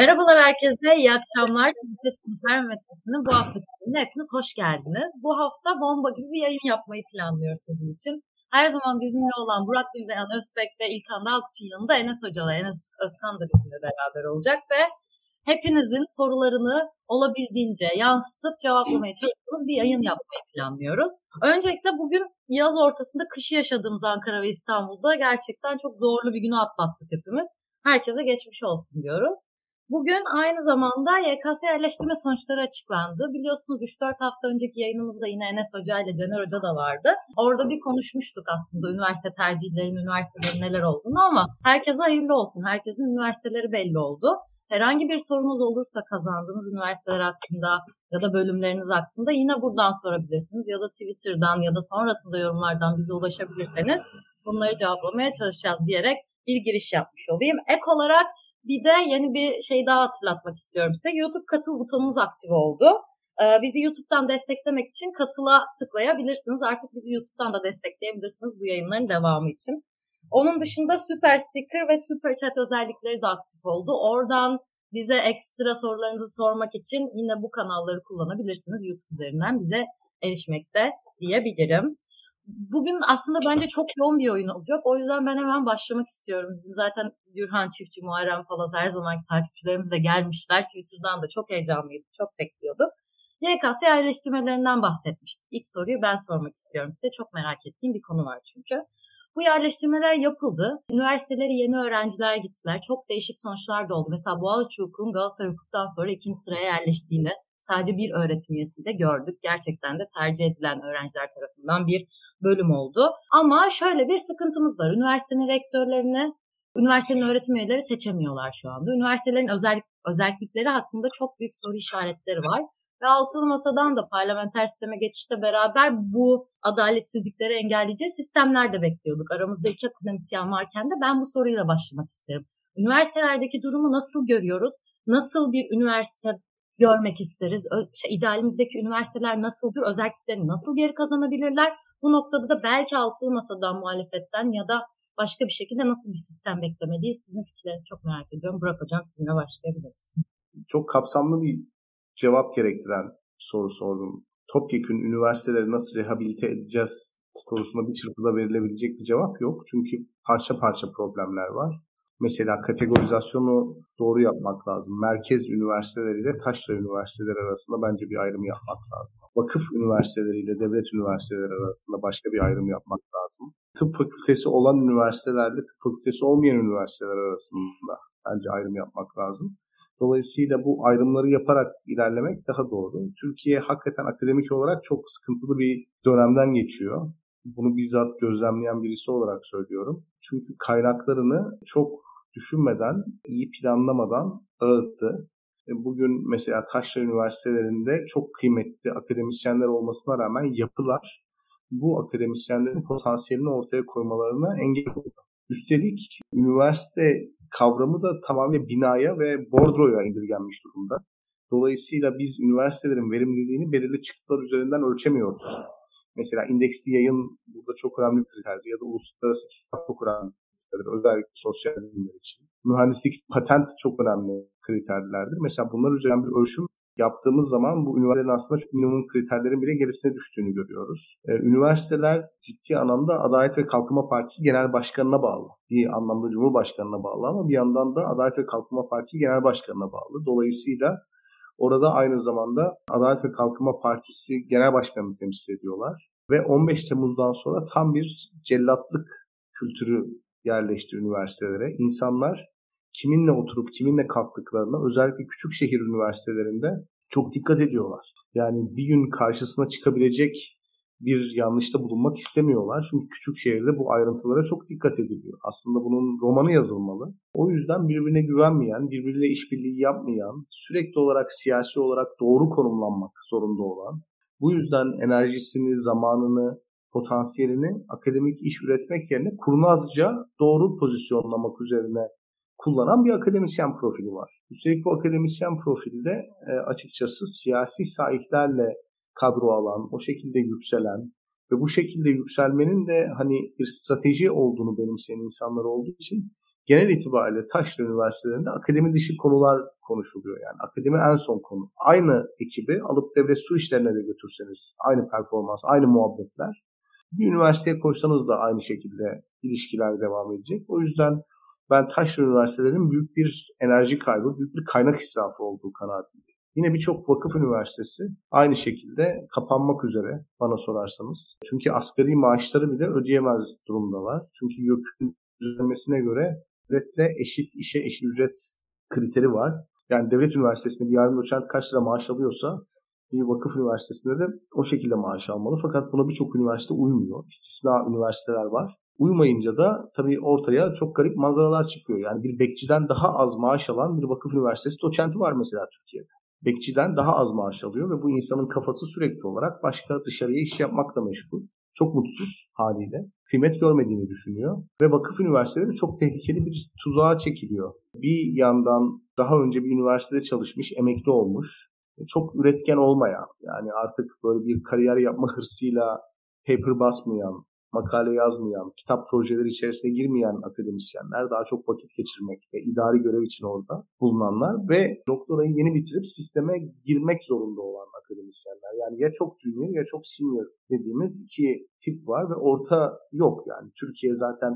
Merhabalar herkese, iyi akşamlar. Nefes Konser Metresi'nin bu hafta bölümüne hepiniz hoş geldiniz. Bu hafta bomba gibi bir yayın yapmayı planlıyoruz sizin için. Her zaman bizimle olan Burak Bildeyan Özbek ve İlkan Dalkut'un yanında Enes Hoca'la Enes Özkan da bizimle beraber olacak ve hepinizin sorularını olabildiğince yansıtıp cevaplamaya çalıştığımız bir yayın yapmayı planlıyoruz. Öncelikle bugün yaz ortasında kışı yaşadığımız Ankara ve İstanbul'da gerçekten çok zorlu bir günü atlattık hepimiz. Herkese geçmiş olsun diyoruz. Bugün aynı zamanda YKS yerleştirme sonuçları açıklandı. Biliyorsunuz 3-4 hafta önceki yayınımızda yine Enes Hoca ile Caner Hoca da vardı. Orada bir konuşmuştuk aslında üniversite tercihlerin, üniversitelerin neler olduğunu ama herkese hayırlı olsun. Herkesin üniversiteleri belli oldu. Herhangi bir sorunuz olursa kazandığınız üniversiteler hakkında ya da bölümleriniz hakkında yine buradan sorabilirsiniz. Ya da Twitter'dan ya da sonrasında yorumlardan bize ulaşabilirseniz bunları cevaplamaya çalışacağız diyerek bir giriş yapmış olayım. Ek olarak bir de yeni bir şey daha hatırlatmak istiyorum size. YouTube katıl butonumuz aktif oldu. Ee, bizi YouTube'dan desteklemek için katıla tıklayabilirsiniz. Artık bizi YouTube'dan da destekleyebilirsiniz bu yayınların devamı için. Onun dışında Super Sticker ve Super Chat özellikleri de aktif oldu. Oradan bize ekstra sorularınızı sormak için yine bu kanalları kullanabilirsiniz. YouTube üzerinden bize erişmekte diyebilirim. Bugün aslında bence çok yoğun bir oyun olacak. O yüzden ben hemen başlamak istiyorum. Bizim zaten Gürhan Çiftçi, Muharrem Palaz her zaman takipçilerimiz de gelmişler. Twitter'dan da çok heyecanlıydık, çok bekliyorduk. YKS yerleştirmelerinden bahsetmiştik. İlk soruyu ben sormak istiyorum size. Çok merak ettiğim bir konu var çünkü. Bu yerleştirmeler yapıldı. Üniversiteleri yeni öğrenciler gittiler. Çok değişik sonuçlar da oldu. Mesela Boğaziçi Hukuk'un Galatasaray Hukuk'tan sonra ikinci sıraya yerleştiğini sadece bir öğretim üyesiyle gördük. Gerçekten de tercih edilen öğrenciler tarafından bir bölüm oldu. Ama şöyle bir sıkıntımız var. Üniversitenin rektörlerini üniversitenin öğretim üyeleri seçemiyorlar şu anda. Üniversitelerin özel, özellikleri hakkında çok büyük soru işaretleri var. Ve altılı masadan da parlamenter sisteme geçişte beraber bu adaletsizlikleri engelleyeceği sistemler de bekliyorduk. Aramızda iki akademisyen varken de ben bu soruyla başlamak isterim. Üniversitelerdeki durumu nasıl görüyoruz? Nasıl bir üniversite görmek isteriz? Şey, idealimizdeki üniversiteler nasıldır? Özellikleri nasıl geri kazanabilirler? Bu noktada da belki altılı masadan muhalefetten ya da başka bir şekilde nasıl bir sistem beklemeliyiz? Sizin fikirlerinizi çok merak ediyorum. Burak Hocam sizinle başlayabiliriz. Çok kapsamlı bir cevap gerektiren soru sordum. Topyekün üniversiteleri nasıl rehabilite edeceğiz sorusuna bir çırpıda verilebilecek bir cevap yok. Çünkü parça parça problemler var. Mesela kategorizasyonu doğru yapmak lazım. Merkez üniversiteleriyle taşra üniversiteleri arasında bence bir ayrım yapmak lazım. Vakıf üniversiteleriyle devlet üniversiteleri arasında başka bir ayrım yapmak lazım. Tıp fakültesi olan üniversitelerle tıp fakültesi olmayan üniversiteler arasında bence ayrım yapmak lazım. Dolayısıyla bu ayrımları yaparak ilerlemek daha doğru. Türkiye hakikaten akademik olarak çok sıkıntılı bir dönemden geçiyor. Bunu bizzat gözlemleyen birisi olarak söylüyorum. Çünkü kaynaklarını çok düşünmeden, iyi planlamadan dağıttı. E, bugün mesela Taşra Üniversitelerinde çok kıymetli akademisyenler olmasına rağmen yapılar bu akademisyenlerin potansiyelini ortaya koymalarına engel oldu. Üstelik üniversite kavramı da tamamen binaya ve bordroya indirgenmiş durumda. Dolayısıyla biz üniversitelerin verimliliğini belirli çıktılar üzerinden ölçemiyoruz. Mesela indeksli yayın burada çok önemli bir kriterdir ya da uluslararası kitap çok kriterdir. Özellikle sosyal bilimler için. Mühendislik, patent çok önemli kriterlerdir. Mesela bunlar üzerinden bir ölçüm yaptığımız zaman bu üniversitelerin aslında çok minimum kriterlerin bile gerisine düştüğünü görüyoruz. Ee, üniversiteler ciddi anlamda Adalet ve Kalkınma Partisi Genel Başkanı'na bağlı. Bir anlamda Cumhurbaşkanı'na bağlı ama bir yandan da Adalet ve Kalkınma Partisi Genel Başkanı'na bağlı. Dolayısıyla orada aynı zamanda Adalet ve Kalkınma Partisi Genel Başkanı'nı temsil ediyorlar. Ve 15 Temmuz'dan sonra tam bir cellatlık kültürü yerleşti üniversitelere. İnsanlar kiminle oturup kiminle kalktıklarına özellikle küçük şehir üniversitelerinde çok dikkat ediyorlar. Yani bir gün karşısına çıkabilecek bir yanlışta bulunmak istemiyorlar. Çünkü küçük şehirde bu ayrıntılara çok dikkat ediliyor. Aslında bunun romanı yazılmalı. O yüzden birbirine güvenmeyen, birbiriyle işbirliği yapmayan, sürekli olarak siyasi olarak doğru konumlanmak zorunda olan, bu yüzden enerjisini, zamanını, potansiyelini akademik iş üretmek yerine kurnazca doğru pozisyonlamak üzerine kullanan bir akademisyen profili var. Üstelik bu akademisyen profilde e, açıkçası siyasi sahiplerle kadro alan, o şekilde yükselen ve bu şekilde yükselmenin de hani bir strateji olduğunu benimseyen insanlar olduğu için genel itibariyle Taşra Üniversitelerinde akademi dışı konular konuşuluyor. Yani akademi en son konu. Aynı ekibi alıp devlet su işlerine de götürseniz aynı performans, aynı muhabbetler. Bir üniversiteye koysanız da aynı şekilde ilişkiler devam edecek. O yüzden ben taşra üniversitelerin büyük bir enerji kaybı, büyük bir kaynak israfı olduğu kanaatindeyim. Yine birçok vakıf üniversitesi aynı şekilde kapanmak üzere bana sorarsanız. Çünkü asgari maaşları bile ödeyemez durumdalar. Çünkü YÖK'ün düzenlemesine göre devletle eşit işe eşit ücret kriteri var. Yani devlet üniversitesinde bir yardım doçent kaç lira maaş alıyorsa bir vakıf üniversitesinde de o şekilde maaş almalı. Fakat buna birçok üniversite uymuyor. İstisna üniversiteler var. Uymayınca da tabii ortaya çok garip manzaralar çıkıyor. Yani bir bekçiden daha az maaş alan bir vakıf üniversitesi doçenti var mesela Türkiye'de. Bekçiden daha az maaş alıyor ve bu insanın kafası sürekli olarak başka dışarıya iş yapmakla meşgul. Çok mutsuz haliyle. Kıymet görmediğini düşünüyor. Ve vakıf üniversiteleri çok tehlikeli bir tuzağa çekiliyor. Bir yandan daha önce bir üniversitede çalışmış, emekli olmuş. Çok üretken olmayan, yani artık böyle bir kariyer yapma hırsıyla paper basmayan, makale yazmayan, kitap projeleri içerisine girmeyen akademisyenler, daha çok vakit geçirmek ve idari görev için orada bulunanlar ve doktorayı yeni bitirip sisteme girmek zorunda olan akademisyenler. Yani ya çok junior ya çok senior dediğimiz iki tip var ve orta yok yani. Türkiye zaten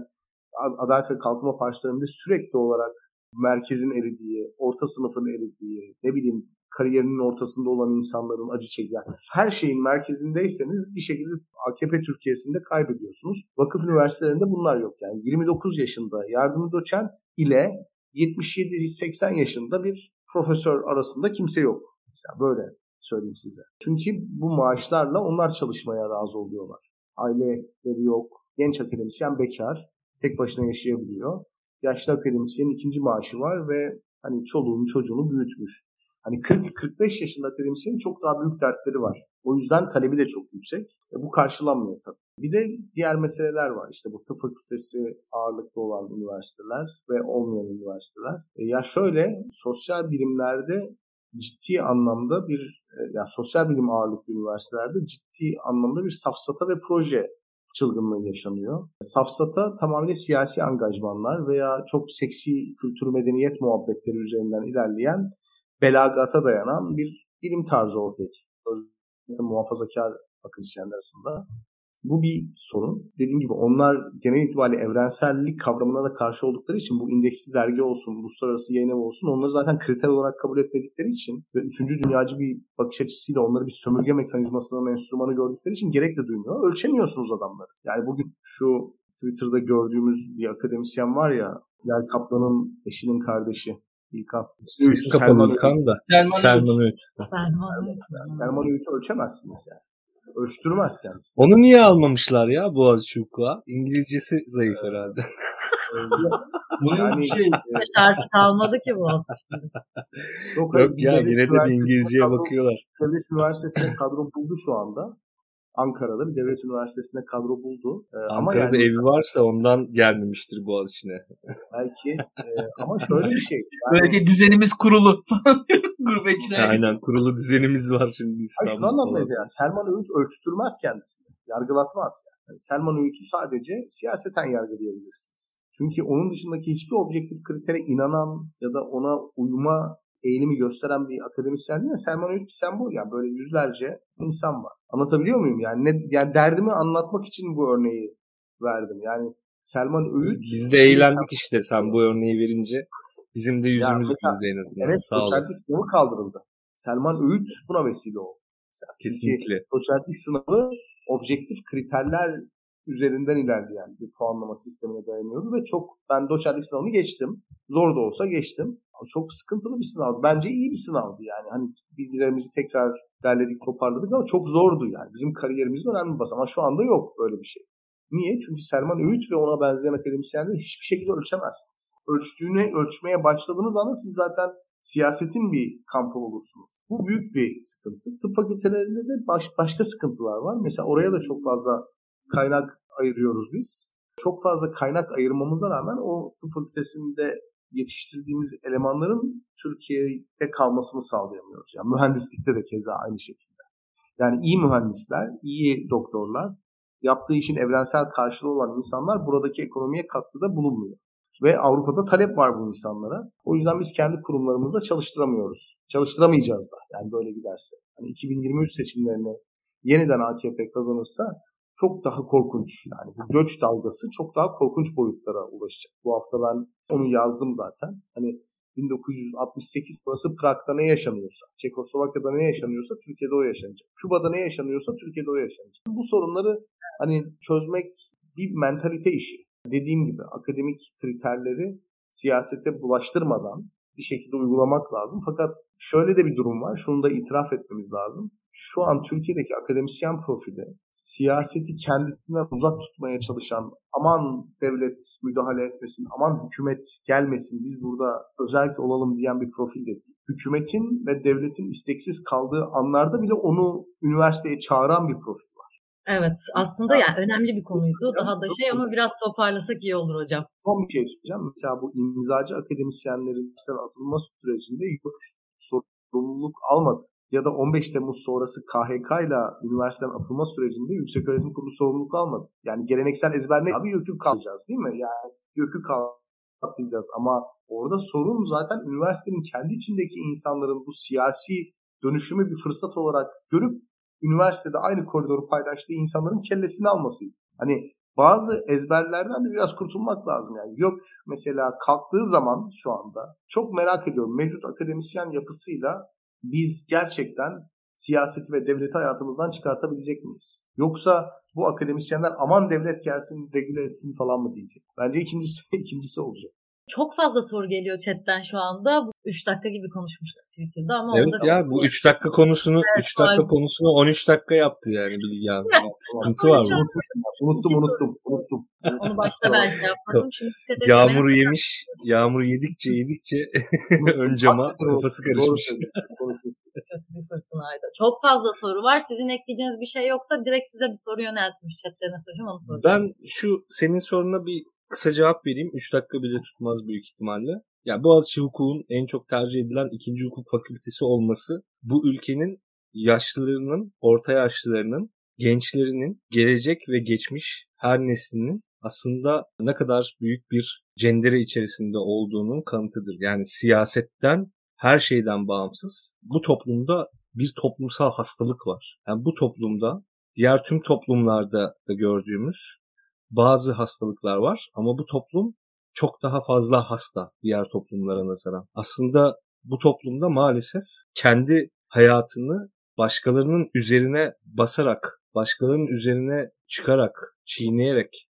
Adalet ve Kalkınma Partisi döneminde sürekli olarak merkezin eridiği, orta sınıfın eridiği, ne bileyim kariyerinin ortasında olan insanların acı çeken her şeyin merkezindeyseniz bir şekilde AKP Türkiye'sinde kaybediyorsunuz. Vakıf üniversitelerinde bunlar yok. Yani 29 yaşında yardımcı doçent ile 77-80 yaşında bir profesör arasında kimse yok. Mesela böyle söyleyeyim size. Çünkü bu maaşlarla onlar çalışmaya razı oluyorlar. Aileleri yok. Genç akademisyen bekar. Tek başına yaşayabiliyor. Yaşlı akademisyenin ikinci maaşı var ve hani çoluğunu çocuğunu büyütmüş. Hani 40-45 yaşında akademisyenin çok daha büyük dertleri var. O yüzden talebi de çok yüksek. E bu karşılanmıyor tabii. Bir de diğer meseleler var. İşte bu tıp fakültesi ağırlıklı olan üniversiteler ve olmayan üniversiteler. E ya şöyle sosyal bilimlerde ciddi anlamda bir e, ya sosyal bilim ağırlıklı üniversitelerde ciddi anlamda bir safsata ve proje çılgınlığı yaşanıyor. Safsata tamamıyla siyasi angajmanlar veya çok seksi kültür medeniyet muhabbetleri üzerinden ilerleyen belagata dayanan bir bilim tarzı ortaya çıkıyor. Özellikle muhafazakar akademisyenler arasında. Bu bir sorun. Dediğim gibi onlar genel itibariyle evrensellik kavramına da karşı oldukları için bu indeksli dergi olsun, uluslararası yayın evi olsun onları zaten kriter olarak kabul etmedikleri için ve üçüncü dünyacı bir bakış açısıyla onları bir sömürge mekanizmasının enstrümanı gördükleri için gerek de duymuyor. Ölçemiyorsunuz adamları. Yani bugün şu Twitter'da gördüğümüz bir akademisyen var ya, Yer Kaplan'ın eşinin kardeşi. İlkan. İsim kapalı İlkan da. Selman, Selman Öğüt. Selman Öğüt. Selman Öğüt'ü ölçemezsiniz yani. Ölçtürmez kendisi. Onu niye almamışlar ya Boğaziçi Hukuk'a? İngilizcesi zayıf herhalde. Bunun Yani- şey Şartı kalmadı ki bu aslında. Yok, Yok ya yine de bir İngilizceye kadro- bakıyorlar. Devlet Üniversitesi'ne kadro buldu şu anda. Ankara'da bir devlet üniversitesine kadro buldu. Ee, ama Ankara'da yani evi varsa ondan gelmemiştir Boğaziçi'ne. belki e, ama şöyle bir şey. Yani, böylece düzenimiz kurulu falan. Gurbetçiler. Aynen kurulu düzenimiz var şimdi Hayır, İstanbul'da. şunu anlatmaya falan. yani Selman Öğüt ölçtürmez kendisini. Yargılatmaz yani. Yani Selman Öğüt'ü sadece siyaseten yargılayabilirsiniz. Çünkü onun dışındaki hiçbir objektif kritere inanan ya da ona uyma eğilimi gösteren bir akademisyen değil de Selman Öğüt bir sembol yani böyle yüzlerce insan var. Anlatabiliyor muyum? Yani ne, yani derdimi anlatmak için bu örneği verdim. Yani Selman Öğüt Biz de eğlendik işte sen bu örneği verince. Bizim de yüzümüz güldü en azından. Evet, Sağ doçentlik sınavı kaldırıldı. Selman Öğüt buna vesile oldu. Mesela Çünkü Kesinlikle. doçentlik sınavı objektif kriterler üzerinden ilerleyen bir puanlama sistemine dayanıyordu ve çok ben doçentlik sınavını geçtim. Zor da olsa geçtim. Çok sıkıntılı bir sınavdı. Bence iyi bir sınavdı yani. Hani bilgilerimizi tekrar derledik, toparladık ama çok zordu yani. Bizim kariyerimizin önemli bir bas ama şu anda yok böyle bir şey. Niye? Çünkü Selman Öğüt ve ona benzeyen akademisyenleri hiçbir şekilde ölçemezsiniz. Ölçtüğüne ölçmeye başladığınız anda siz zaten siyasetin bir kampı olursunuz. Bu büyük bir sıkıntı. Tıp fakültelerinde de baş, başka sıkıntılar var. Mesela oraya da çok fazla kaynak ayırıyoruz biz. Çok fazla kaynak ayırmamıza rağmen o tıp fakültesinde yetiştirdiğimiz elemanların Türkiye'de kalmasını sağlayamıyoruz. Yani mühendislikte de keza aynı şekilde. Yani iyi mühendisler, iyi doktorlar, yaptığı işin evrensel karşılığı olan insanlar buradaki ekonomiye katkıda bulunmuyor. Ve Avrupa'da talep var bu insanlara. O yüzden biz kendi kurumlarımızda çalıştıramıyoruz. Çalıştıramayacağız da yani böyle giderse. Hani 2023 seçimlerini yeniden AKP kazanırsa çok daha korkunç yani bu göç dalgası çok daha korkunç boyutlara ulaşacak. Bu hafta ben onu yazdım zaten. Hani 1968 burası Prag'da ne yaşanıyorsa, Çekoslovakya'da ne yaşanıyorsa Türkiye'de o yaşanacak. Küba'da ne yaşanıyorsa Türkiye'de o yaşanacak. Bu sorunları hani çözmek bir mentalite işi. Dediğim gibi akademik kriterleri siyasete bulaştırmadan bir şekilde uygulamak lazım. Fakat şöyle de bir durum var. Şunu da itiraf etmemiz lazım. Şu an Türkiye'deki akademisyen profili siyaseti kendisinden uzak tutmaya çalışan aman devlet müdahale etmesin, aman hükümet gelmesin, biz burada özel olalım diyen bir profil de değil. Hükümetin ve devletin isteksiz kaldığı anlarda bile onu üniversiteye çağıran bir profil. Evet aslında yani önemli bir konuydu. Daha da şey ama biraz toparlasak iyi olur hocam. Son bir şey söyleyeceğim. Mesela bu imzacı akademisyenlerin mesela atılma sürecinde yok sorumluluk almadı. Ya da 15 Temmuz sonrası KHK ile üniversiteden atılma sürecinde Yüksek Öğretim Kurulu sorumluluk almadı. Yani geleneksel ezber ne? Abi yökü kalacağız değil mi? Yani yökü kalacağız ama orada sorun zaten üniversitenin kendi içindeki insanların bu siyasi dönüşümü bir fırsat olarak görüp üniversitede aynı koridoru paylaştığı insanların kellesini almasıydı. Hani bazı ezberlerden de biraz kurtulmak lazım. Yani yok mesela kalktığı zaman şu anda çok merak ediyorum mevcut akademisyen yapısıyla biz gerçekten siyaseti ve devleti hayatımızdan çıkartabilecek miyiz? Yoksa bu akademisyenler aman devlet gelsin regüle etsin falan mı diyecek? Bence ikincisi, ikincisi olacak. Çok fazla soru geliyor chatten şu anda. 3 dakika gibi konuşmuştuk Twitter'da ama Evet ya bu 3 dakika konusunu 3 evet, dakika konusunu 13 dakika yaptı yani Bilgi Hanım. Sıkıntı var mı? Unuttum unuttum unuttum. Onu başta ben şey yapmadım. Şimdi Yağmur yemiş. Yağmur yedikçe yedikçe ön cama kafası karışmış. Kötü bir fırtınaydı. Çok fazla soru var. Sizin ekleyeceğiniz bir şey yoksa direkt size bir soru yöneltmiş chatten hocam onu soracağım. Ben şu senin soruna bir kısa cevap vereyim. 3 dakika bile tutmaz büyük ihtimalle. Ya yani Boğaziçi Hukuk'un en çok tercih edilen ikinci hukuk fakültesi olması bu ülkenin yaşlılarının, orta yaşlılarının, gençlerinin, gelecek ve geçmiş her neslinin aslında ne kadar büyük bir cendere içerisinde olduğunun kanıtıdır. Yani siyasetten, her şeyden bağımsız bu toplumda bir toplumsal hastalık var. Yani bu toplumda diğer tüm toplumlarda da gördüğümüz bazı hastalıklar var ama bu toplum çok daha fazla hasta diğer toplumlara nazaran. Aslında bu toplumda maalesef kendi hayatını başkalarının üzerine basarak, başkalarının üzerine çıkarak, çiğneyerek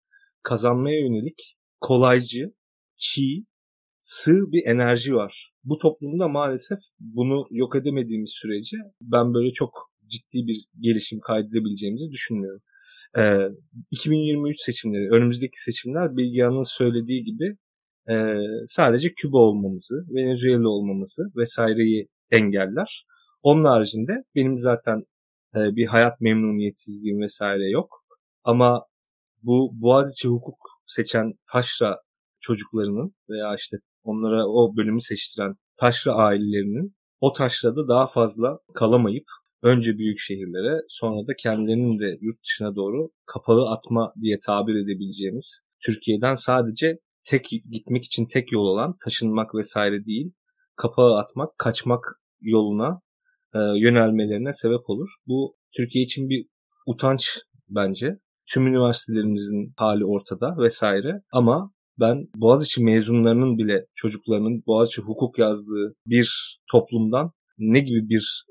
kazanmaya yönelik kolaycı, çiğ, sığ bir enerji var. Bu toplumda maalesef bunu yok edemediğimiz sürece ben böyle çok ciddi bir gelişim kaydedebileceğimizi düşünmüyorum. 2023 seçimleri, önümüzdeki seçimler Bilgehan'ın söylediği gibi sadece Küba olmamızı, Venezuela olmamızı vesaireyi engeller. Onun haricinde benim zaten bir hayat memnuniyetsizliğim vesaire yok. Ama bu Boğaziçi hukuk seçen taşra çocuklarının veya işte onlara o bölümü seçtiren taşra ailelerinin o taşrada daha fazla kalamayıp önce büyük şehirlere sonra da kendilerinin de yurt dışına doğru kapalı atma diye tabir edebileceğimiz Türkiye'den sadece tek gitmek için tek yol olan taşınmak vesaire değil kapağı atmak, kaçmak yoluna e, yönelmelerine sebep olur. Bu Türkiye için bir utanç bence. Tüm üniversitelerimizin hali ortada vesaire ama ben Boğaziçi mezunlarının bile çocuklarının Boğaziçi hukuk yazdığı bir toplumdan ne gibi bir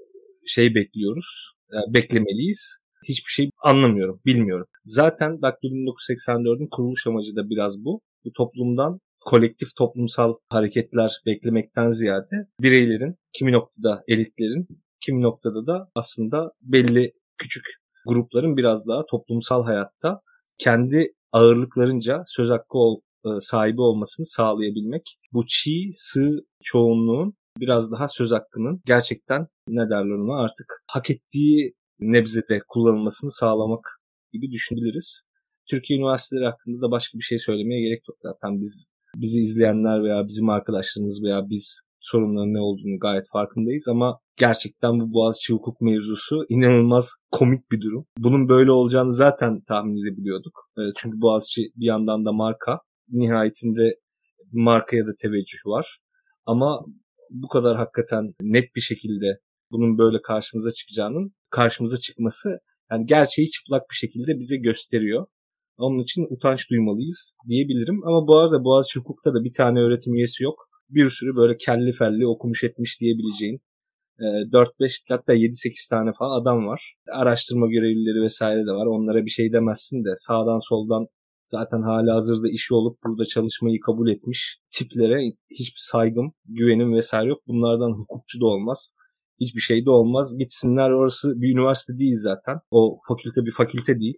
şey bekliyoruz, e, beklemeliyiz. Hiçbir şey anlamıyorum, bilmiyorum. Zaten Daktilo 1984'ün kuruluş amacı da biraz bu. Bu toplumdan kolektif toplumsal hareketler beklemekten ziyade bireylerin, kimi noktada elitlerin, kimi noktada da aslında belli küçük grupların biraz daha toplumsal hayatta kendi ağırlıklarınca söz hakkı ol, e, sahibi olmasını sağlayabilmek. Bu çiğ, sığ çoğunluğun biraz daha söz hakkının gerçekten ne derler ona artık hak ettiği nebzede kullanılmasını sağlamak gibi düşünebiliriz. Türkiye üniversiteleri hakkında da başka bir şey söylemeye gerek yok zaten biz bizi izleyenler veya bizim arkadaşlarımız veya biz sorunların ne olduğunu gayet farkındayız ama gerçekten bu Boğaziçi hukuk mevzusu inanılmaz komik bir durum. Bunun böyle olacağını zaten tahmin edebiliyorduk. Çünkü Boğaziçi bir yandan da marka. Nihayetinde markaya da teveccüh var. Ama bu kadar hakikaten net bir şekilde bunun böyle karşımıza çıkacağının karşımıza çıkması yani gerçeği çıplak bir şekilde bize gösteriyor. Onun için utanç duymalıyız diyebilirim. Ama bu arada Boğaziçi Hukuk'ta da bir tane öğretim üyesi yok. Bir sürü böyle kelli felli okumuş etmiş diyebileceğin 4-5 e, hatta 7-8 tane falan adam var. Araştırma görevlileri vesaire de var. Onlara bir şey demezsin de sağdan soldan zaten hala hazırda işi olup burada çalışmayı kabul etmiş tiplere hiçbir saygım, güvenim vesaire yok. Bunlardan hukukçu da olmaz. Hiçbir şey de olmaz. Gitsinler orası bir üniversite değil zaten. O fakülte bir fakülte değil.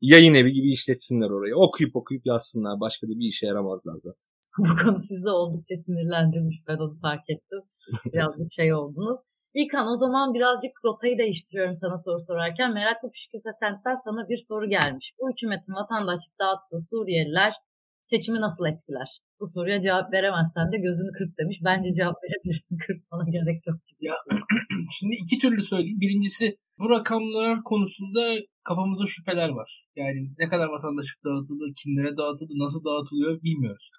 Yayın evi gibi işletsinler orayı. Okuyup okuyup yazsınlar. Başka da bir işe yaramazlar zaten. Bu konu sizi oldukça sinirlendirmiş. Ben onu fark ettim. Birazcık şey oldunuz. İlkan o zaman birazcık rotayı değiştiriyorum sana soru sorarken. Meraklı Püşkürte Sent'ten sana bir soru gelmiş. Bu hükümetin vatandaşlık dağıttığı Suriyeliler seçimi nasıl etkiler? Bu soruya cevap veremezsen de gözünü kırp demiş. Bence cevap verebilirsin. Kırpmana gerek yok. Ya, şimdi iki türlü söyleyeyim. Birincisi bu rakamlar konusunda kafamızda şüpheler var. Yani ne kadar vatandaşlık dağıtıldı, kimlere dağıtıldı, nasıl dağıtılıyor bilmiyoruz.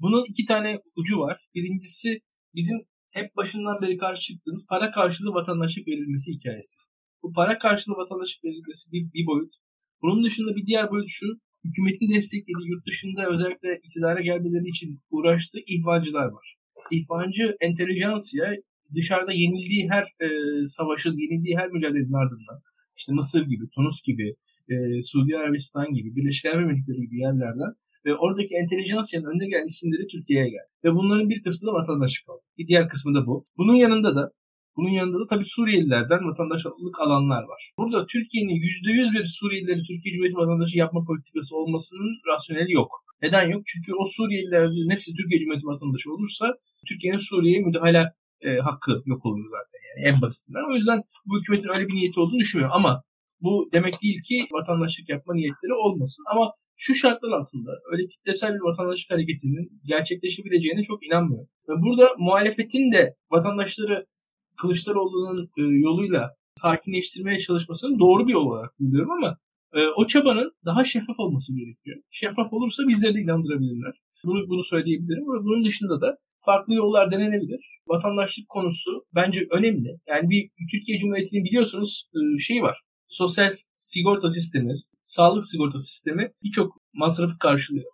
Bunun iki tane ucu var. Birincisi bizim hep başından beri karşı çıktığımız para karşılığı vatandaşlık verilmesi hikayesi. Bu para karşılığı vatandaşlık verilmesi bir, bir boyut. Bunun dışında bir diğer boyut şu. Hükümetin desteklediği yurt dışında özellikle iktidara gelmeleri için uğraştığı ihvancılar var. İhvancı entelijansiya dışarıda yenildiği her e, savaşın, yenildiği her mücadelenin ardından işte Mısır gibi, Tunus gibi, e, Suudi Arabistan gibi, Birleşik Arap Emirlikleri gibi yerlerden ve oradaki entelijansiyanın önüne gelen isimleri Türkiye'ye geldi. Ve bunların bir kısmı da vatandaşlık oldu. Bir diğer kısmı da bu. Bunun yanında da bunun yanında da tabii Suriyelilerden vatandaşlık alanlar var. Burada Türkiye'nin %100 bir Suriyelileri Türkiye Cumhuriyeti vatandaşı yapma politikası olmasının rasyoneli yok. Neden yok? Çünkü o Suriyelilerin hepsi Türkiye Cumhuriyeti vatandaşı olursa Türkiye'nin Suriye'ye müdahale e, hakkı yok olur zaten yani en basitinden. O yüzden bu hükümetin öyle bir niyeti olduğunu düşünmüyorum. Ama bu demek değil ki vatandaşlık yapma niyetleri olmasın. Ama şu şartlar altında öyle kitlesel bir vatandaşlık hareketinin gerçekleşebileceğine çok inanmıyorum. Burada muhalefetin de vatandaşları Kılıçdaroğlu'nun e, yoluyla sakinleştirmeye çalışmasının doğru bir yol olarak buluyorum ama e, o çabanın daha şeffaf olması gerekiyor. Şeffaf olursa bizleri de inandırabilirler. Bunu, bunu söyleyebilirim. Bunun dışında da farklı yollar denenebilir. Vatandaşlık konusu bence önemli. Yani bir Türkiye Cumhuriyeti'nin biliyorsunuz e, şey var sosyal sigorta sistemi, sağlık sigorta sistemi birçok masrafı karşılıyor.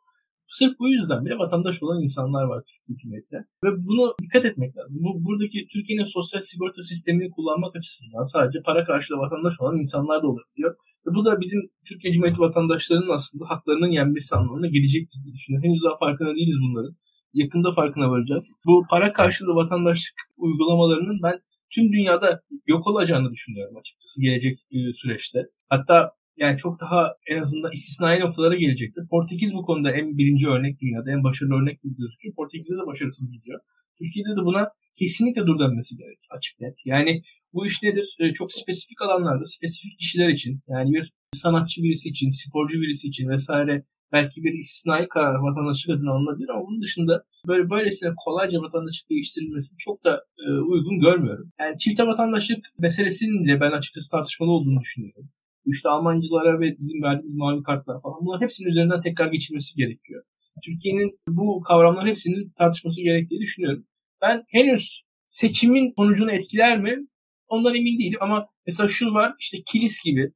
Sırf bu yüzden bile vatandaş olan insanlar var Türkiye Cumhuriyeti'ne. Ve bunu dikkat etmek lazım. Bu, buradaki Türkiye'nin sosyal sigorta sistemini kullanmak açısından sadece para karşılığı vatandaş olan insanlar da olabiliyor. Ve bu da bizim Türkiye Cumhuriyeti vatandaşlarının aslında haklarının yenmesi anlamına gelecektir diye düşünüyorum. Henüz daha farkında değiliz bunların. Yakında farkına varacağız. Bu para karşılığı vatandaşlık uygulamalarının ben tüm dünyada yok olacağını düşünüyorum açıkçası gelecek e, süreçte. Hatta yani çok daha en azından istisnai noktalara gelecektir. Portekiz bu konuda en birinci örnek dünyada, en başarılı örnek gibi gözüküyor. Portekiz'de de başarısız gidiyor. Türkiye'de de buna kesinlikle dur denmesi gerek. Açık net. Yani bu iş nedir? E, çok spesifik alanlarda, spesifik kişiler için yani bir sanatçı birisi için, sporcu birisi için vesaire belki bir istisnai karar vatandaşlık adına alınabilir ama bunun dışında böyle böylesine kolayca vatandaşlık değiştirilmesini çok da e, uygun görmüyorum. Yani çifte vatandaşlık meselesinin bile ben açıkçası tartışmalı olduğunu düşünüyorum. İşte Almancılara ve bizim verdiğimiz mavi kartlar falan bunların hepsinin üzerinden tekrar geçilmesi gerekiyor. Türkiye'nin bu kavramların hepsinin tartışması gerektiğini düşünüyorum. Ben henüz seçimin sonucunu etkiler mi? Ondan emin değilim ama mesela şu var işte Kilis gibi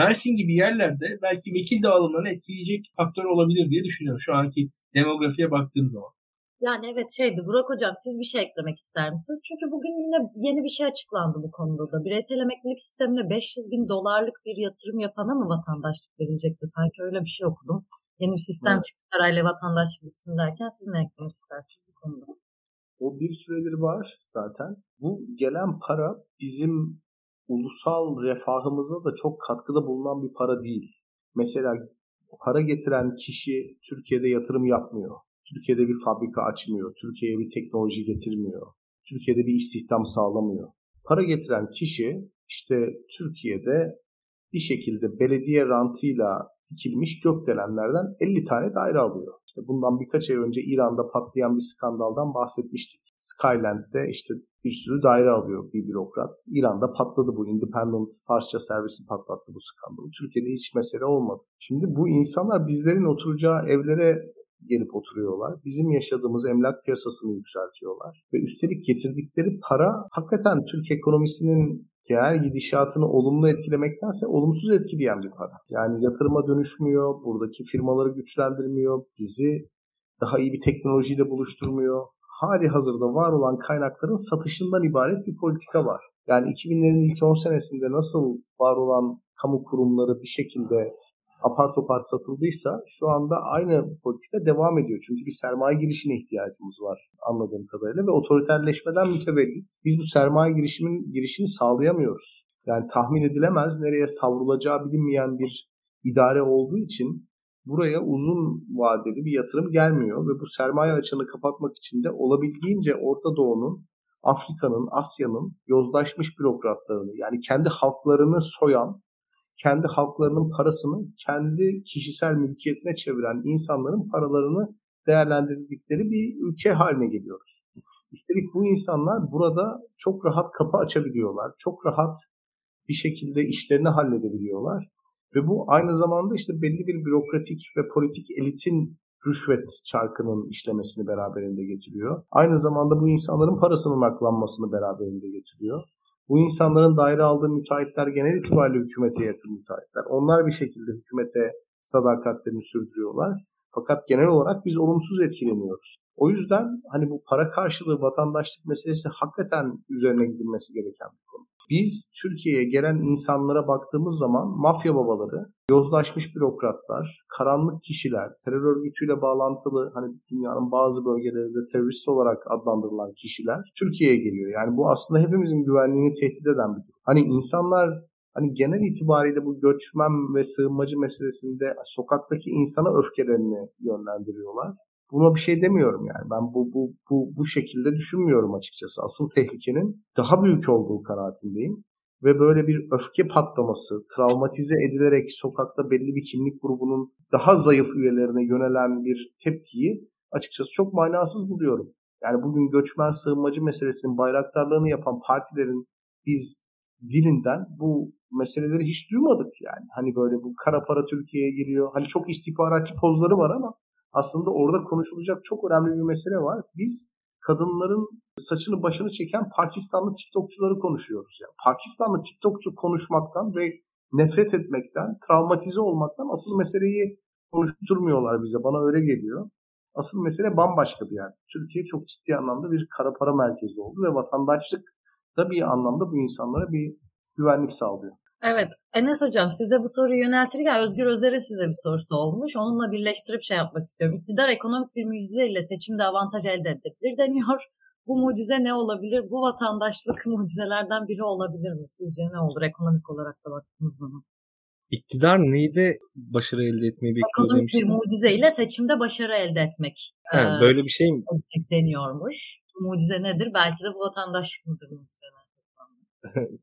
Mersin gibi yerlerde belki vekil dağılımlarını etkileyecek faktör olabilir diye düşünüyorum şu anki demografiye baktığım zaman. Yani evet şeydi Burak Hocam siz bir şey eklemek ister misiniz? Çünkü bugün yine yeni bir şey açıklandı bu konuda da. Bireysel emeklilik sistemine 500 bin dolarlık bir yatırım yapana mı vatandaşlık verilecekti? Sanki öyle bir şey okudum. Yeni bir sistem evet. çıktı parayla vatandaşlık bitsin derken siz ne eklemek istersiniz bu konuda? O bir süredir var zaten. Bu gelen para bizim ulusal refahımıza da çok katkıda bulunan bir para değil. Mesela para getiren kişi Türkiye'de yatırım yapmıyor. Türkiye'de bir fabrika açmıyor. Türkiye'ye bir teknoloji getirmiyor. Türkiye'de bir istihdam sağlamıyor. Para getiren kişi işte Türkiye'de bir şekilde belediye rantıyla dikilmiş gökdelenlerden 50 tane daire alıyor. İşte bundan birkaç ay önce İran'da patlayan bir skandaldan bahsetmiştik. Skyland'de işte bir sürü daire alıyor bir bürokrat. İran'da patladı bu. Independent Farsça servisi patlattı bu skandalı. Türkiye'de hiç mesele olmadı. Şimdi bu insanlar bizlerin oturacağı evlere gelip oturuyorlar. Bizim yaşadığımız emlak piyasasını yükseltiyorlar. Ve üstelik getirdikleri para hakikaten Türk ekonomisinin genel gidişatını olumlu etkilemektense olumsuz etkileyen bir para. Yani yatırıma dönüşmüyor, buradaki firmaları güçlendirmiyor, bizi daha iyi bir teknolojiyle buluşturmuyor. Hali hazırda var olan kaynakların satışından ibaret bir politika var. Yani 2000'lerin ilk 10 senesinde nasıl var olan kamu kurumları bir şekilde apar topar satıldıysa şu anda aynı politika devam ediyor. Çünkü bir sermaye girişine ihtiyacımız var anladığım kadarıyla ve otoriterleşmeden mütevellit biz bu sermaye girişimin girişini sağlayamıyoruz. Yani tahmin edilemez nereye savrulacağı bilinmeyen bir idare olduğu için buraya uzun vadeli bir yatırım gelmiyor ve bu sermaye açığını kapatmak için de olabildiğince Orta Doğu'nun, Afrika'nın, Asya'nın yozlaşmış bürokratlarını yani kendi halklarını soyan kendi halklarının parasını kendi kişisel mülkiyetine çeviren insanların paralarını değerlendirdikleri bir ülke haline geliyoruz. Üstelik bu insanlar burada çok rahat kapı açabiliyorlar. Çok rahat bir şekilde işlerini halledebiliyorlar. Ve bu aynı zamanda işte belli bir bürokratik ve politik elitin rüşvet çarkının işlemesini beraberinde getiriyor. Aynı zamanda bu insanların parasının aklanmasını beraberinde getiriyor. Bu insanların daire aldığı müteahhitler genel itibariyle hükümete yakın müteahhitler. Onlar bir şekilde hükümete sadakatlerini sürdürüyorlar. Fakat genel olarak biz olumsuz etkileniyoruz. O yüzden hani bu para karşılığı vatandaşlık meselesi hakikaten üzerine gidilmesi gereken bir konu. Biz Türkiye'ye gelen insanlara baktığımız zaman mafya babaları, yozlaşmış bürokratlar, karanlık kişiler, terör örgütüyle bağlantılı hani dünyanın bazı bölgelerinde terörist olarak adlandırılan kişiler Türkiye'ye geliyor. Yani bu aslında hepimizin güvenliğini tehdit eden bir durum. Hani insanlar hani genel itibariyle bu göçmen ve sığınmacı meselesinde sokaktaki insana öfkelerini yönlendiriyorlar. Buna bir şey demiyorum yani. Ben bu bu bu bu şekilde düşünmüyorum açıkçası. Asıl tehlikenin daha büyük olduğu kanaatindeyim ve böyle bir öfke patlaması, travmatize edilerek sokakta belli bir kimlik grubunun daha zayıf üyelerine yönelen bir tepkiyi açıkçası çok manasız buluyorum. Yani bugün göçmen sığınmacı meselesinin bayraktarlığını yapan partilerin biz dilinden bu meseleleri hiç duymadık yani. Hani böyle bu kara para Türkiye'ye giriyor. Hani çok istihbaratçı pozları var ama aslında orada konuşulacak çok önemli bir mesele var. Biz kadınların saçını başını çeken Pakistanlı TikTokçuları konuşuyoruz. Yani Pakistanlı TikTokçu konuşmaktan ve nefret etmekten, travmatize olmaktan asıl meseleyi konuşturmuyorlar bize. Bana öyle geliyor. Asıl mesele bambaşka bir yer. Türkiye çok ciddi anlamda bir kara para merkezi oldu ve vatandaşlık da bir anlamda bu insanlara bir güvenlik sağlıyor. Evet. Enes Hocam size bu soruyu yöneltirken Özgür Özer'e size bir sorusu olmuş. Onunla birleştirip şey yapmak istiyorum. İktidar ekonomik bir mucizeyle seçimde avantaj elde edebilir deniyor. Bu mucize ne olabilir? Bu vatandaşlık mucizelerden biri olabilir mi? Sizce ne olur ekonomik olarak da baktığınız zaman? İktidar neyde başarı elde etmeyi bekliyor Ekonomik demiştim. bir mucizeyle seçimde başarı elde etmek. He, e, böyle bir şey mi? deniyormuş. Mucize nedir? Belki de bu vatandaşlık mıdır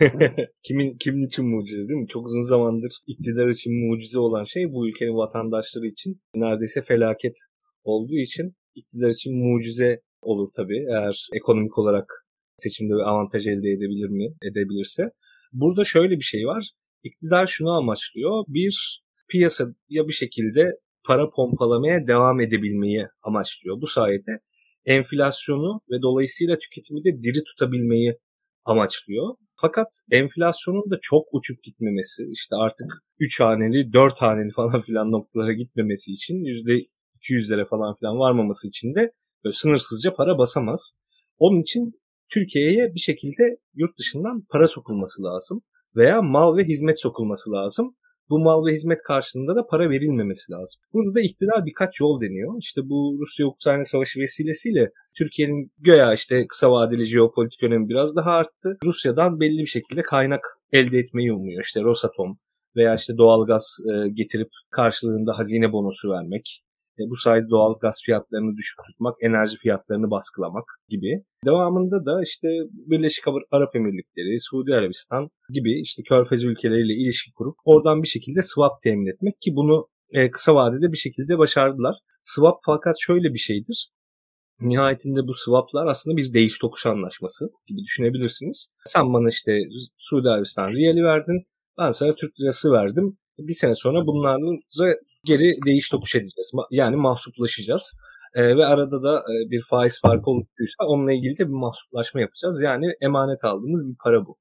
kimin kimin için mucize değil mi? Çok uzun zamandır iktidar için mucize olan şey bu ülkenin vatandaşları için neredeyse felaket olduğu için iktidar için mucize olur tabii eğer ekonomik olarak seçimde bir avantaj elde edebilir mi? Edebilirse. Burada şöyle bir şey var. İktidar şunu amaçlıyor. Bir piyasaya bir şekilde para pompalamaya devam edebilmeyi amaçlıyor. Bu sayede enflasyonu ve dolayısıyla tüketimi de diri tutabilmeyi amaçlıyor. Fakat enflasyonun da çok uçup gitmemesi, işte artık 3 haneli, 4 haneli falan filan noktalara gitmemesi için %200'lere falan filan varmaması için de sınırsızca para basamaz. Onun için Türkiye'ye bir şekilde yurt dışından para sokulması lazım veya mal ve hizmet sokulması lazım. Bu mal ve hizmet karşılığında da para verilmemesi lazım. Burada da iktidar birkaç yol deniyor. İşte bu Rusya-Ukrayna savaşı vesilesiyle Türkiye'nin göya işte kısa vadeli jeopolitik önemi biraz daha arttı. Rusya'dan belli bir şekilde kaynak elde etmeyi umuyor. İşte Rosatom veya işte doğalgaz e, getirip karşılığında hazine bonosu vermek e, bu sayede doğal gaz fiyatlarını düşük tutmak, enerji fiyatlarını baskılamak gibi. Devamında da işte Birleşik Arap Emirlikleri, Suudi Arabistan gibi işte körfez ülkeleriyle ilişki kurup oradan bir şekilde swap temin etmek ki bunu e, kısa vadede bir şekilde başardılar. Swap fakat şöyle bir şeydir. Nihayetinde bu swaplar aslında bir değiş tokuş anlaşması gibi düşünebilirsiniz. Sen bana işte Suudi Arabistan riyali verdin, ben sana Türk lirası verdim. Bir sene sonra bunlarla geri değiş tokuş edeceğiz. Yani mahsuplaşacağız. E, ve arada da e, bir faiz farkı oluştuysa onunla ilgili de bir mahsuplaşma yapacağız. Yani emanet aldığımız bir para bu.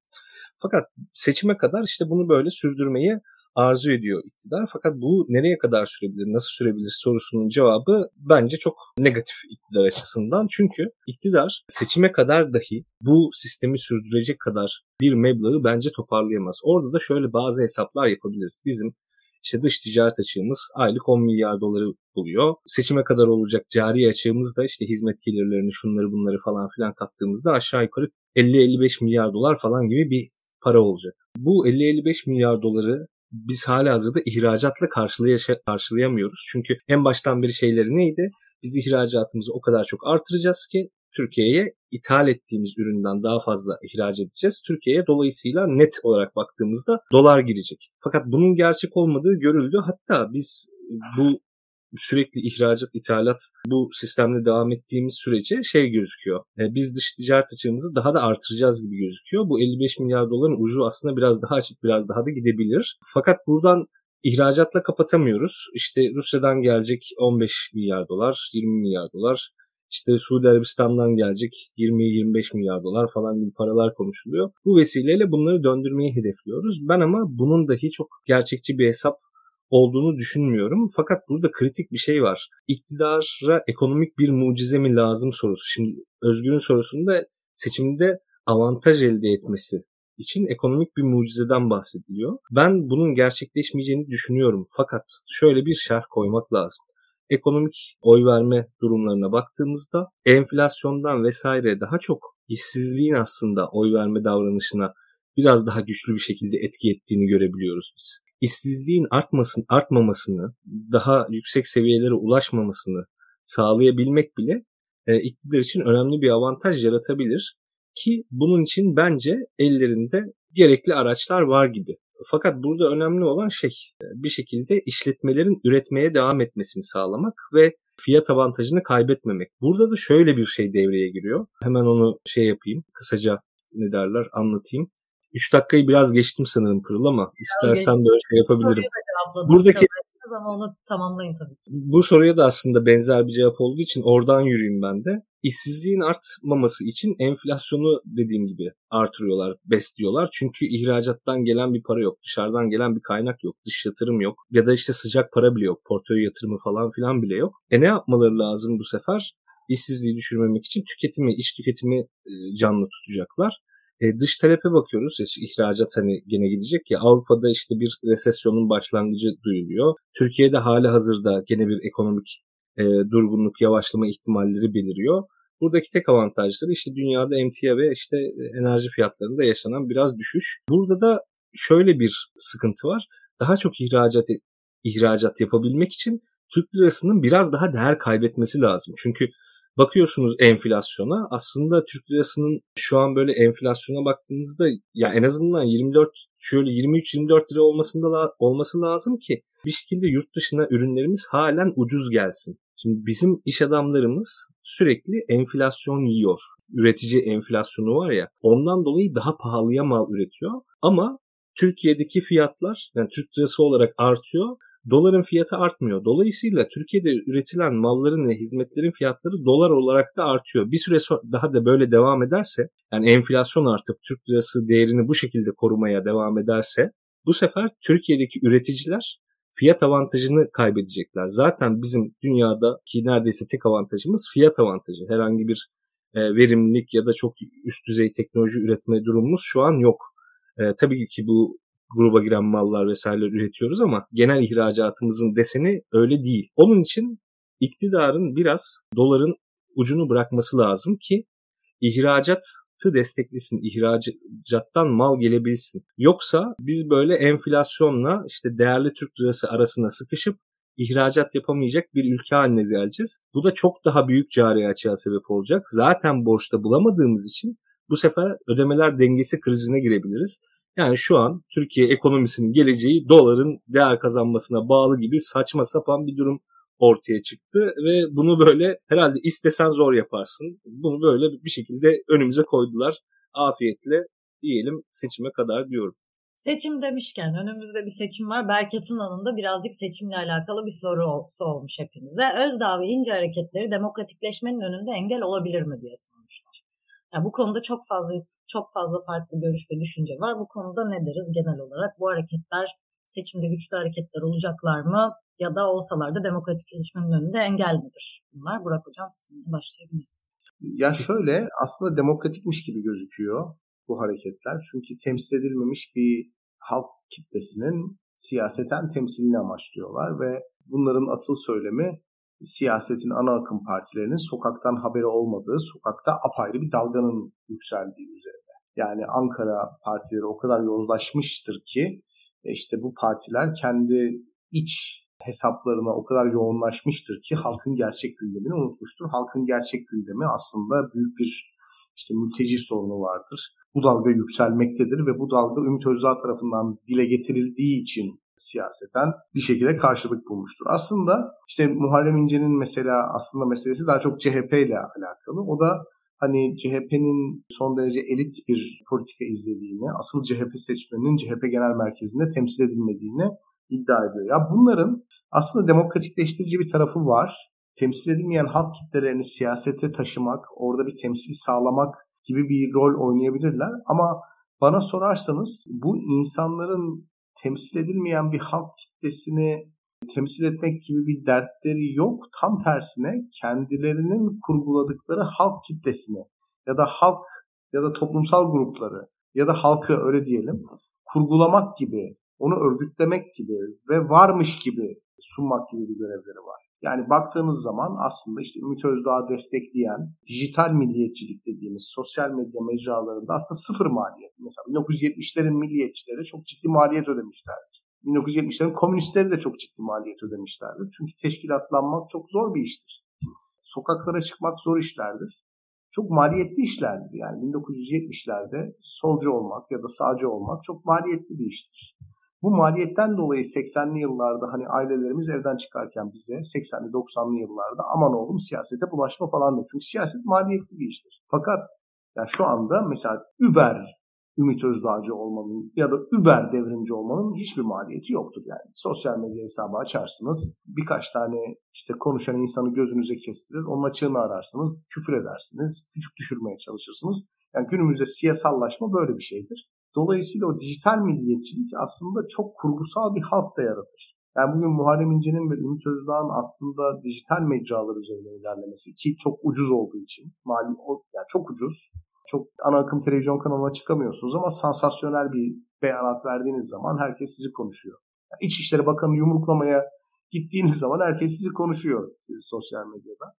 Fakat seçime kadar işte bunu böyle sürdürmeyi arzu ediyor iktidar. Fakat bu nereye kadar sürebilir, nasıl sürebilir sorusunun cevabı bence çok negatif iktidar açısından. Çünkü iktidar seçime kadar dahi bu sistemi sürdürecek kadar bir meblağı bence toparlayamaz. Orada da şöyle bazı hesaplar yapabiliriz. Bizim işte dış ticaret açığımız aylık 10 milyar doları buluyor. Seçime kadar olacak cari açığımız da işte hizmet gelirlerini şunları bunları falan filan kattığımızda aşağı yukarı 50-55 milyar dolar falan gibi bir para olacak. Bu 50-55 milyar doları biz hala hazırda ihracatla karşılayamıyoruz. Çünkü en baştan beri şeyleri neydi? Biz ihracatımızı o kadar çok artıracağız ki Türkiye'ye ithal ettiğimiz üründen daha fazla ihraç edeceğiz. Türkiye'ye dolayısıyla net olarak baktığımızda dolar girecek. Fakat bunun gerçek olmadığı görüldü. Hatta biz bu sürekli ihracat, ithalat bu sistemle devam ettiğimiz sürece şey gözüküyor. E, biz dış ticaret açığımızı daha da artıracağız gibi gözüküyor. Bu 55 milyar doların ucu aslında biraz daha açık, biraz daha da gidebilir. Fakat buradan ihracatla kapatamıyoruz. İşte Rusya'dan gelecek 15 milyar dolar, 20 milyar dolar. İşte Suudi Arabistan'dan gelecek 20-25 milyar dolar falan gibi paralar konuşuluyor. Bu vesileyle bunları döndürmeyi hedefliyoruz. Ben ama bunun dahi çok gerçekçi bir hesap olduğunu düşünmüyorum. Fakat burada kritik bir şey var. İktidara ekonomik bir mucize mi lazım sorusu. Şimdi Özgür'ün sorusunda seçimde avantaj elde etmesi için ekonomik bir mucizeden bahsediliyor. Ben bunun gerçekleşmeyeceğini düşünüyorum. Fakat şöyle bir şerh koymak lazım. Ekonomik oy verme durumlarına baktığımızda enflasyondan vesaire daha çok işsizliğin aslında oy verme davranışına biraz daha güçlü bir şekilde etki ettiğini görebiliyoruz biz işsizliğin artmasın, artmamasını, daha yüksek seviyelere ulaşmamasını sağlayabilmek bile e, iktidar için önemli bir avantaj yaratabilir ki bunun için bence ellerinde gerekli araçlar var gibi. Fakat burada önemli olan şey e, bir şekilde işletmelerin üretmeye devam etmesini sağlamak ve fiyat avantajını kaybetmemek. Burada da şöyle bir şey devreye giriyor. Hemen onu şey yapayım, kısaca ne derler anlatayım. 3 dakikayı biraz geçtim sanırım Pırıl ama istersen böyle şey yapabilirim. Buradaki ama onu tamamlayın tabii ki. Bu soruya da aslında benzer bir cevap olduğu için oradan yürüyeyim ben de. İşsizliğin artmaması için enflasyonu dediğim gibi artırıyorlar, besliyorlar. Çünkü ihracattan gelen bir para yok, dışarıdan gelen bir kaynak yok, dış yatırım yok ya da işte sıcak para bile yok, portföy yatırımı falan filan bile yok. E ne yapmaları lazım bu sefer? İşsizliği düşürmemek için tüketimi, iş tüketimi e, canlı tutacaklar. E, dış talebe bakıyoruz. ihracat hani gene gidecek ya Avrupa'da işte bir resesyonun başlangıcı duyuluyor. Türkiye'de hali hazırda gene bir ekonomik e, durgunluk, yavaşlama ihtimalleri beliriyor. Buradaki tek avantajları işte dünyada emtia ve işte enerji fiyatlarında yaşanan biraz düşüş. Burada da şöyle bir sıkıntı var. Daha çok ihracat ihracat yapabilmek için Türk lirasının biraz daha değer kaybetmesi lazım. Çünkü bakıyorsunuz enflasyona aslında Türk lirasının şu an böyle enflasyona baktığınızda ya en azından 24 şöyle 23-24 lira olmasında olması lazım ki bir şekilde yurt dışına ürünlerimiz halen ucuz gelsin. Şimdi bizim iş adamlarımız sürekli enflasyon yiyor. Üretici enflasyonu var ya ondan dolayı daha pahalıya mal üretiyor. Ama Türkiye'deki fiyatlar yani Türk lirası olarak artıyor doların fiyatı artmıyor. Dolayısıyla Türkiye'de üretilen malların ve hizmetlerin fiyatları dolar olarak da artıyor. Bir süre sonra daha da böyle devam ederse yani enflasyon artıp Türk lirası değerini bu şekilde korumaya devam ederse bu sefer Türkiye'deki üreticiler fiyat avantajını kaybedecekler. Zaten bizim dünyadaki neredeyse tek avantajımız fiyat avantajı. Herhangi bir e, verimlilik ya da çok üst düzey teknoloji üretme durumumuz şu an yok. E, tabii ki bu gruba giren mallar vesaireler üretiyoruz ama genel ihracatımızın deseni öyle değil. Onun için iktidarın biraz doların ucunu bırakması lazım ki ihracatı desteklesin, ihracattan mal gelebilsin. Yoksa biz böyle enflasyonla işte değerli Türk lirası arasına sıkışıp ihracat yapamayacak bir ülke haline geleceğiz. Bu da çok daha büyük cari açığa sebep olacak. Zaten borçta bulamadığımız için bu sefer ödemeler dengesi krizine girebiliriz. Yani şu an Türkiye ekonomisinin geleceği doların değer kazanmasına bağlı gibi saçma sapan bir durum ortaya çıktı ve bunu böyle herhalde istesen zor yaparsın. Bunu böyle bir şekilde önümüze koydular. Afiyetle diyelim seçime kadar diyorum. Seçim demişken önümüzde bir seçim var. Berke Tuna'nın da birazcık seçimle alakalı bir soru olmuş hepimize. Özdağ ve İnce hareketleri demokratikleşmenin önünde engel olabilir mi diye sormuşlar. Yani bu konuda çok fazla çok fazla farklı görüş ve düşünce var. Bu konuda ne deriz genel olarak? Bu hareketler seçimde güçlü hareketler olacaklar mı? Ya da olsalar da demokratikleşmenin önünde engel midir? Bunlar Burak Hocam sizinle başlayabiliriz. Ya şöyle aslında demokratikmiş gibi gözüküyor bu hareketler. Çünkü temsil edilmemiş bir halk kitlesinin siyaseten temsilini amaçlıyorlar ve bunların asıl söylemi siyasetin ana akım partilerinin sokaktan haberi olmadığı, sokakta apayrı bir dalganın yükseldiği üzerine. Yani Ankara partileri o kadar yozlaşmıştır ki işte bu partiler kendi iç hesaplarına o kadar yoğunlaşmıştır ki halkın gerçek gündemini unutmuştur. Halkın gerçek gündemi aslında büyük bir işte mülteci sorunu vardır. Bu dalga yükselmektedir ve bu dalga Ümit Özdağ tarafından dile getirildiği için siyaseten bir şekilde karşılık bulmuştur. Aslında işte Muharrem İnce'nin mesela aslında meselesi daha çok CHP ile alakalı. O da hani CHP'nin son derece elit bir politika izlediğini, asıl CHP seçmeninin CHP genel merkezinde temsil edilmediğini iddia ediyor. Ya bunların aslında demokratikleştirici bir tarafı var. Temsil edilmeyen halk kitlelerini siyasete taşımak, orada bir temsil sağlamak gibi bir rol oynayabilirler. Ama bana sorarsanız bu insanların temsil edilmeyen bir halk kitlesini temsil etmek gibi bir dertleri yok. Tam tersine kendilerinin kurguladıkları halk kitlesini ya da halk ya da toplumsal grupları ya da halkı öyle diyelim kurgulamak gibi, onu örgütlemek gibi ve varmış gibi sunmak gibi bir görevleri var. Yani baktığımız zaman aslında işte Ümit Özdağ'ı destekleyen dijital milliyetçilik dediğimiz sosyal medya mecralarında aslında sıfır maliyet. Mesela 1970'lerin milliyetçileri çok ciddi maliyet ödemişlerdir. 1970'lerin komünistleri de çok ciddi maliyet ödemişlerdir. Çünkü teşkilatlanmak çok zor bir iştir. Sokaklara çıkmak zor işlerdir. Çok maliyetli işlerdir. Yani 1970'lerde solcu olmak ya da sağcı olmak çok maliyetli bir iştir. Bu maliyetten dolayı 80'li yıllarda hani ailelerimiz evden çıkarken bize 80'li 90'lı yıllarda aman oğlum siyasete bulaşma falan diyor. Çünkü siyaset maliyetli bir iştir. Fakat yani şu anda mesela Uber Ümit Özdağcı olmanın ya da Uber devrimci olmanın hiçbir maliyeti yoktur yani. Sosyal medya hesabı açarsınız. Birkaç tane işte konuşan insanı gözünüze kestirir. Onun açığını ararsınız. Küfür edersiniz. Küçük düşürmeye çalışırsınız. Yani günümüzde siyasallaşma böyle bir şeydir. Dolayısıyla o dijital milliyetçilik aslında çok kurgusal bir halk da yaratır. Yani bugün Muharrem İnce'nin ve Ümit Özdağ'ın aslında dijital mecralar üzerinde ilerlemesi ki çok ucuz olduğu için mali yani çok ucuz. Çok ana akım televizyon kanalına çıkamıyorsunuz ama sansasyonel bir beyanat verdiğiniz zaman herkes sizi konuşuyor. Yani İçişleri Bakanı yumruklamaya gittiğiniz zaman herkes sizi konuşuyor sosyal medyada.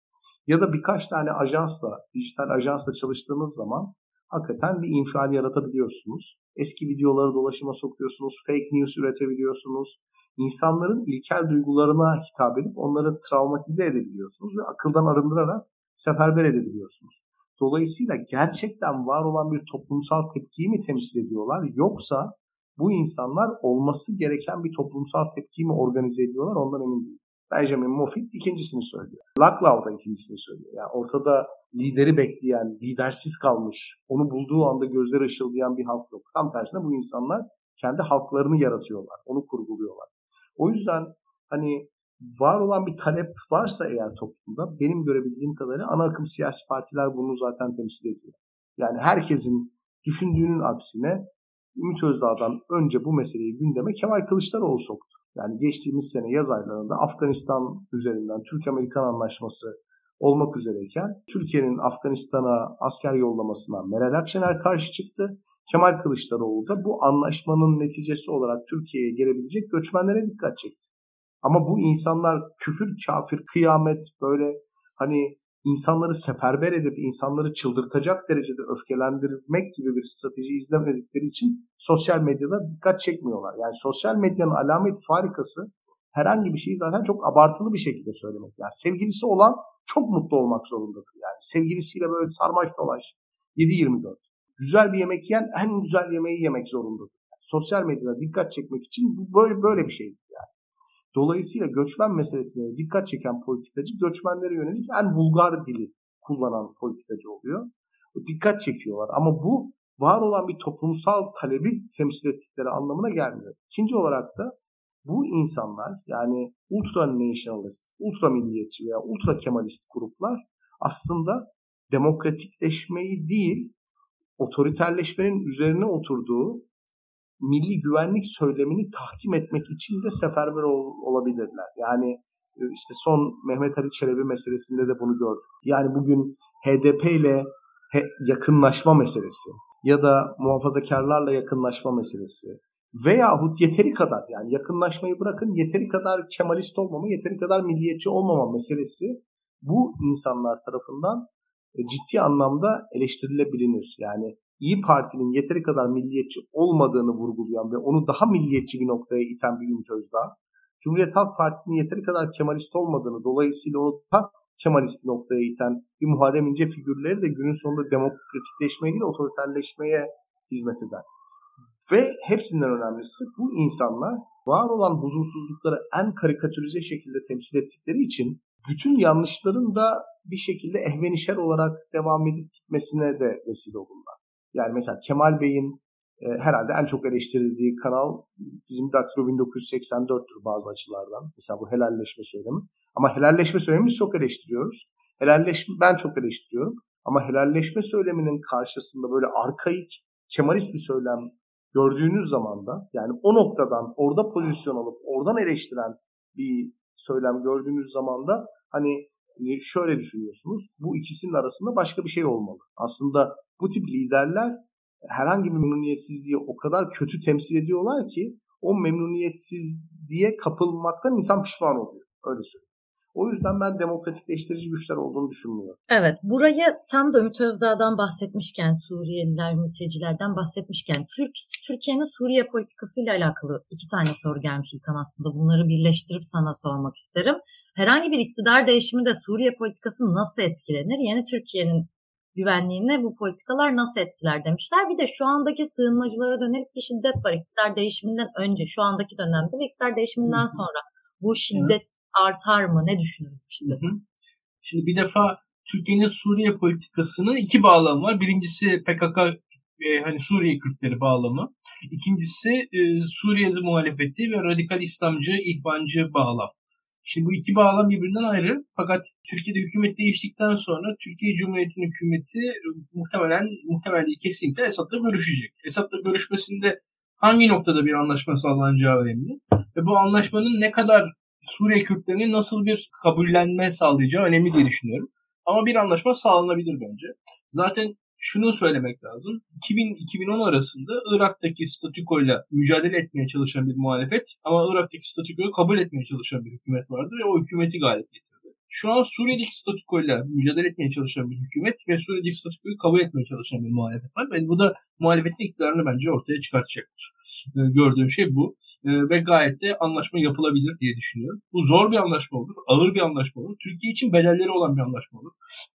Ya da birkaç tane ajansla, dijital ajansla çalıştığınız zaman hakikaten bir infial yaratabiliyorsunuz. Eski videoları dolaşıma sokuyorsunuz, fake news üretebiliyorsunuz. İnsanların ilkel duygularına hitap edip onları travmatize edebiliyorsunuz ve akıldan arındırarak seferber edebiliyorsunuz. Dolayısıyla gerçekten var olan bir toplumsal tepkiyi mi temsil ediyorlar yoksa bu insanlar olması gereken bir toplumsal tepkiyi mi organize ediyorlar ondan emin değilim. Benjamin Moffitt ikincisini söylüyor. Laclau da ikincisini söylüyor. Yani ortada lideri bekleyen, lidersiz kalmış, onu bulduğu anda gözleri ışıldayan bir halk yok. Tam tersine bu insanlar kendi halklarını yaratıyorlar, onu kurguluyorlar. O yüzden hani var olan bir talep varsa eğer toplumda benim görebildiğim kadarıyla ana akım siyasi partiler bunu zaten temsil ediyor. Yani herkesin düşündüğünün aksine Ümit Özdağ'dan önce bu meseleyi gündeme Kemal Kılıçdaroğlu soktu. Yani geçtiğimiz sene yaz aylarında Afganistan üzerinden Türk-Amerikan anlaşması olmak üzereyken Türkiye'nin Afganistan'a asker yollamasına Meral Akşener karşı çıktı. Kemal Kılıçdaroğlu da bu anlaşmanın neticesi olarak Türkiye'ye gelebilecek göçmenlere dikkat çekti. Ama bu insanlar küfür, kafir, kıyamet böyle hani insanları seferber edip insanları çıldırtacak derecede öfkelendirmek gibi bir strateji izlemedikleri için sosyal medyada dikkat çekmiyorlar. Yani sosyal medyanın alamet farikası herhangi bir şeyi zaten çok abartılı bir şekilde söylemek. Yani sevgilisi olan çok mutlu olmak zorundadır. Yani sevgilisiyle böyle sarmaş dolaş 7-24. Güzel bir yemek yiyen en güzel yemeği yemek zorundadır. Yani sosyal medyada dikkat çekmek için bu böyle böyle bir şeydir yani. Dolayısıyla göçmen meselesine dikkat çeken politikacı göçmenlere yönelik en vulgar dili kullanan politikacı oluyor. Dikkat çekiyorlar ama bu var olan bir toplumsal talebi temsil ettikleri anlamına gelmiyor. İkinci olarak da bu insanlar yani ultra nationalist, ultra milliyetçi veya ultra kemalist gruplar aslında demokratikleşmeyi değil otoriterleşmenin üzerine oturduğu milli güvenlik söylemini tahkim etmek için de seferber ol, olabilirler. Yani e, işte son Mehmet Ali Çelebi meselesinde de bunu gördük. Yani bugün HDP ile yakınlaşma meselesi ya da muhafazakarlarla yakınlaşma meselesi veyahut yeteri kadar yani yakınlaşmayı bırakın yeteri kadar kemalist olmama, yeteri kadar milliyetçi olmama meselesi bu insanlar tarafından e, ciddi anlamda eleştirilebilir. Yani İyi Parti'nin yeteri kadar milliyetçi olmadığını vurgulayan ve onu daha milliyetçi bir noktaya iten bir Ümit Özdağ, Cumhuriyet Halk Partisi'nin yeteri kadar kemalist olmadığını, dolayısıyla onu daha kemalist bir noktaya iten bir Muharrem İnce figürleri de günün sonunda demokratikleşmeye değil otoriterleşmeye hizmet eder. Ve hepsinden önemlisi bu insanlar var olan huzursuzlukları en karikatürize şekilde temsil ettikleri için bütün yanlışların da bir şekilde ehvenişer olarak devam edip gitmesine de vesile olurlar. Yani mesela Kemal Bey'in e, herhalde en çok eleştirildiği kanal bizim Daktilo 1984'tür bazı açılardan. Mesela bu helalleşme söylemi. Ama helalleşme söylemini çok eleştiriyoruz. Helalleşme ben çok eleştiriyorum. Ama helalleşme söyleminin karşısında böyle arkaik, kemalist bir söylem gördüğünüz zaman da yani o noktadan orada pozisyon alıp oradan eleştiren bir söylem gördüğünüz zaman da hani şöyle düşünüyorsunuz. Bu ikisinin arasında başka bir şey olmalı. Aslında bu tip liderler herhangi bir memnuniyetsizliği o kadar kötü temsil ediyorlar ki o memnuniyetsizliğe kapılmaktan insan pişman oluyor. Öyle söyleyeyim. O yüzden ben demokratikleştirici güçler olduğunu düşünmüyorum. Evet. Burayı tam da Ümit Özdağ'dan bahsetmişken, Suriyeliler, mültecilerden bahsetmişken, Türk Türkiye'nin Suriye politikasıyla alakalı iki tane soru gelmiş İlkan aslında. Bunları birleştirip sana sormak isterim. Herhangi bir iktidar değişimi de Suriye politikası nasıl etkilenir? Yeni Türkiye'nin güvenliğine bu politikalar nasıl etkiler demişler. Bir de şu andaki sığınmacılara dönelik bir şiddet var. İktidar değişiminden önce, şu andaki dönemde ve iktidar değişiminden sonra bu şiddet artar mı? Ne düşünüyorsunuz Şimdi bir defa Türkiye'nin Suriye politikasının iki bağlamı var. Birincisi PKK e, hani Suriye Kürtleri bağlamı. İkincisi e, Suriye'de muhalefeti ve radikal İslamcı, ihvancı bağlam. Şimdi bu iki bağlam birbirinden ayrı. Fakat Türkiye'de hükümet değiştikten sonra Türkiye Cumhuriyeti'nin hükümeti e, muhtemelen muhtemelen değil kesinlikle Esad'la görüşecek. Esad'la görüşmesinde hangi noktada bir anlaşma sağlanacağı önemli. Ve bu anlaşmanın ne kadar Suriye Kürtlerine nasıl bir kabullenme sağlayacağı önemli diye düşünüyorum. Ama bir anlaşma sağlanabilir bence. Zaten şunu söylemek lazım. 2000-2010 arasında Irak'taki statükoyla mücadele etmeye çalışan bir muhalefet ama Irak'taki statükoyu kabul etmeye çalışan bir hükümet vardı ve o hükümeti galip getirdi. Şu an Suriye'deki statükoyla mücadele etmeye çalışan bir hükümet ve Suriye'deki statükoyu kabul etmeye çalışan bir muhalefet var. Ve bu da muhalefetin iktidarını bence ortaya çıkartacaktır. Ee, gördüğüm şey bu. Ee, ve gayet de anlaşma yapılabilir diye düşünüyorum. Bu zor bir anlaşma olur, ağır bir anlaşma olur. Türkiye için bedelleri olan bir anlaşma olur.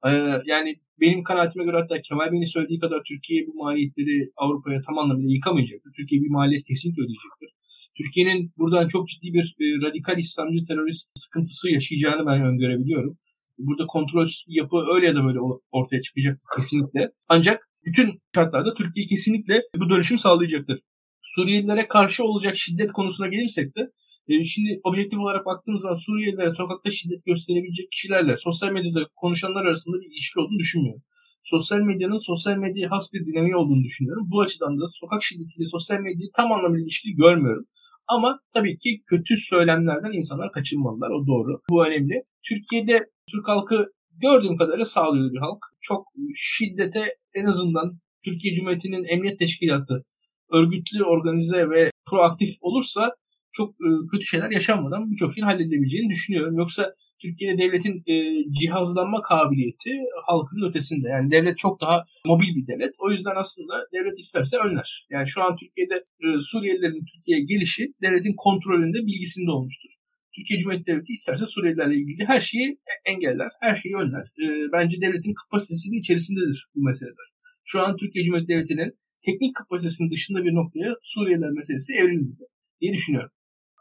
Ee, yani benim kanaatime göre hatta Kemal Bey'in söylediği kadar Türkiye bu maliyetleri Avrupa'ya tam anlamıyla yıkamayacaktır. Türkiye bir maliyet kesinlikle ödeyecektir. Türkiye'nin buradan çok ciddi bir e, radikal İslamcı terörist sıkıntısı yaşayacağını ben öngörebiliyorum. Burada kontrolsüz bir yapı öyle ya da böyle ortaya çıkacak kesinlikle. Ancak bütün şartlarda Türkiye kesinlikle bu dönüşüm sağlayacaktır. Suriyelilere karşı olacak şiddet konusuna gelirsek de e, şimdi objektif olarak baktığımız zaman Suriyelilere sokakta şiddet gösterebilecek kişilerle sosyal medyada konuşanlar arasında bir ilişki olduğunu düşünmüyorum sosyal medyanın sosyal medyaya has bir dinamiği olduğunu düşünüyorum. Bu açıdan da sokak şiddetiyle sosyal medyayı tam anlamıyla ilişkili görmüyorum. Ama tabii ki kötü söylemlerden insanlar kaçınmalılar. O doğru. Bu önemli. Türkiye'de Türk halkı gördüğüm kadarıyla sağlıyor bir halk. Çok şiddete en azından Türkiye Cumhuriyeti'nin emniyet teşkilatı örgütlü, organize ve proaktif olursa çok e, kötü şeyler yaşanmadan birçok şeyin halledilebileceğini düşünüyorum. Yoksa Türkiye'de devletin e, cihazlanma kabiliyeti halkın ötesinde. Yani devlet çok daha mobil bir devlet. O yüzden aslında devlet isterse önler. Yani şu an Türkiye'de e, Suriyelilerin Türkiye'ye gelişi devletin kontrolünde, bilgisinde olmuştur. Türkiye Cumhuriyeti Devleti isterse Suriyelilerle ilgili her şeyi engeller, her şeyi önler. Bence devletin kapasitesinin içerisindedir bu meseleler. Şu an Türkiye Cumhuriyeti Devleti'nin teknik kapasitesinin dışında bir noktaya Suriyeliler meselesi evrilmedi diye düşünüyorum.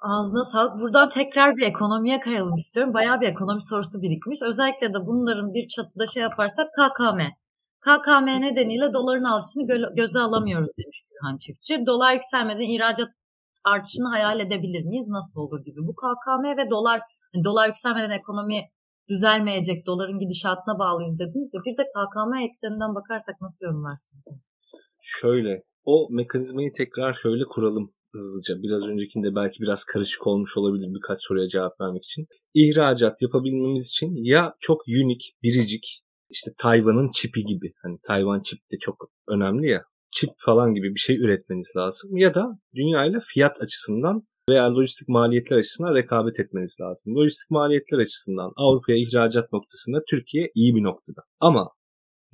Ağzına sağlık. Buradan tekrar bir ekonomiye kayalım istiyorum. Bayağı bir ekonomi sorusu birikmiş. Özellikle de bunların bir çatıda şey yaparsak KKM. KKM nedeniyle doların artışını gö- göze alamıyoruz demiş Gülhan Çiftçi. Dolar yükselmeden ihracat artışını hayal edebilir miyiz? Nasıl olur gibi. Bu KKM ve dolar yani dolar yükselmeden ekonomi düzelmeyecek, doların gidişatına bağlıyız dediniz ya. Bir de KKM ekseninden bakarsak nasıl yorumlarsınız? Şöyle, o mekanizmayı tekrar şöyle kuralım hızlıca. Biraz öncekinde belki biraz karışık olmuş olabilir birkaç soruya cevap vermek için. İhracat yapabilmemiz için ya çok unik, biricik, işte Tayvan'ın çipi gibi. Hani Tayvan çip de çok önemli ya. Çip falan gibi bir şey üretmeniz lazım. Ya da dünyayla fiyat açısından veya lojistik maliyetler açısından rekabet etmeniz lazım. Lojistik maliyetler açısından Avrupa'ya ihracat noktasında Türkiye iyi bir noktada. Ama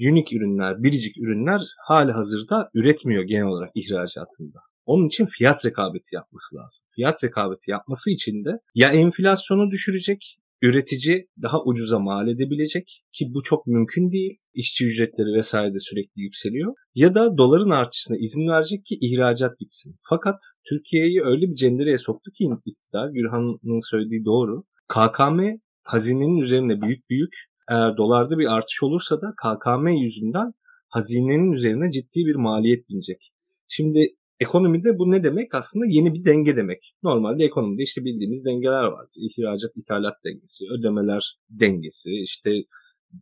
unik ürünler, biricik ürünler hali hazırda üretmiyor genel olarak ihracatında. Onun için fiyat rekabeti yapması lazım. Fiyat rekabeti yapması için de ya enflasyonu düşürecek, üretici daha ucuza mal edebilecek ki bu çok mümkün değil. İşçi ücretleri vesaire de sürekli yükseliyor. Ya da doların artışına izin verecek ki ihracat gitsin. Fakat Türkiye'yi öyle bir cendereye soktu ki iktidar, Gürhan'ın söylediği doğru. KKM hazinenin üzerine büyük büyük eğer dolarda bir artış olursa da KKM yüzünden hazinenin üzerine ciddi bir maliyet binecek. Şimdi Ekonomide bu ne demek? Aslında yeni bir denge demek. Normalde ekonomide işte bildiğimiz dengeler var. İhracat, ithalat dengesi, ödemeler dengesi, işte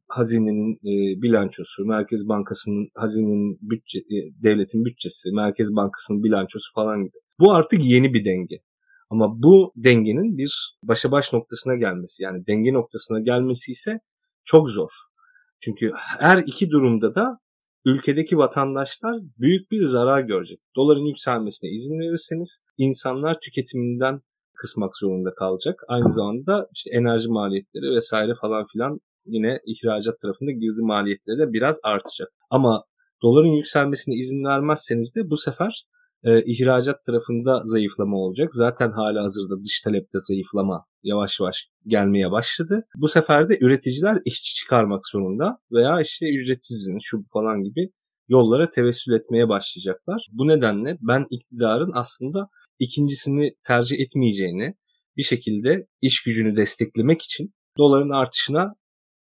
hazinenin e, bilançosu, Merkez Bankası'nın hazinenin bütçe, e, devletin bütçesi, Merkez Bankası'nın bilançosu falan gibi. Bu artık yeni bir denge. Ama bu dengenin bir başa baş noktasına gelmesi yani denge noktasına gelmesi ise çok zor. Çünkü her iki durumda da ülkedeki vatandaşlar büyük bir zarar görecek. Doların yükselmesine izin verirseniz insanlar tüketiminden kısmak zorunda kalacak. Aynı zamanda işte enerji maliyetleri vesaire falan filan yine ihracat tarafında girdi maliyetleri de biraz artacak. Ama doların yükselmesine izin vermezseniz de bu sefer e, ihracat tarafında zayıflama olacak. Zaten hala hazırda dış talepte zayıflama yavaş yavaş gelmeye başladı. Bu sefer de üreticiler işçi çıkarmak zorunda veya işte ücretsiz izin şu falan gibi yollara tevessül etmeye başlayacaklar. Bu nedenle ben iktidarın aslında ikincisini tercih etmeyeceğini bir şekilde iş gücünü desteklemek için doların artışına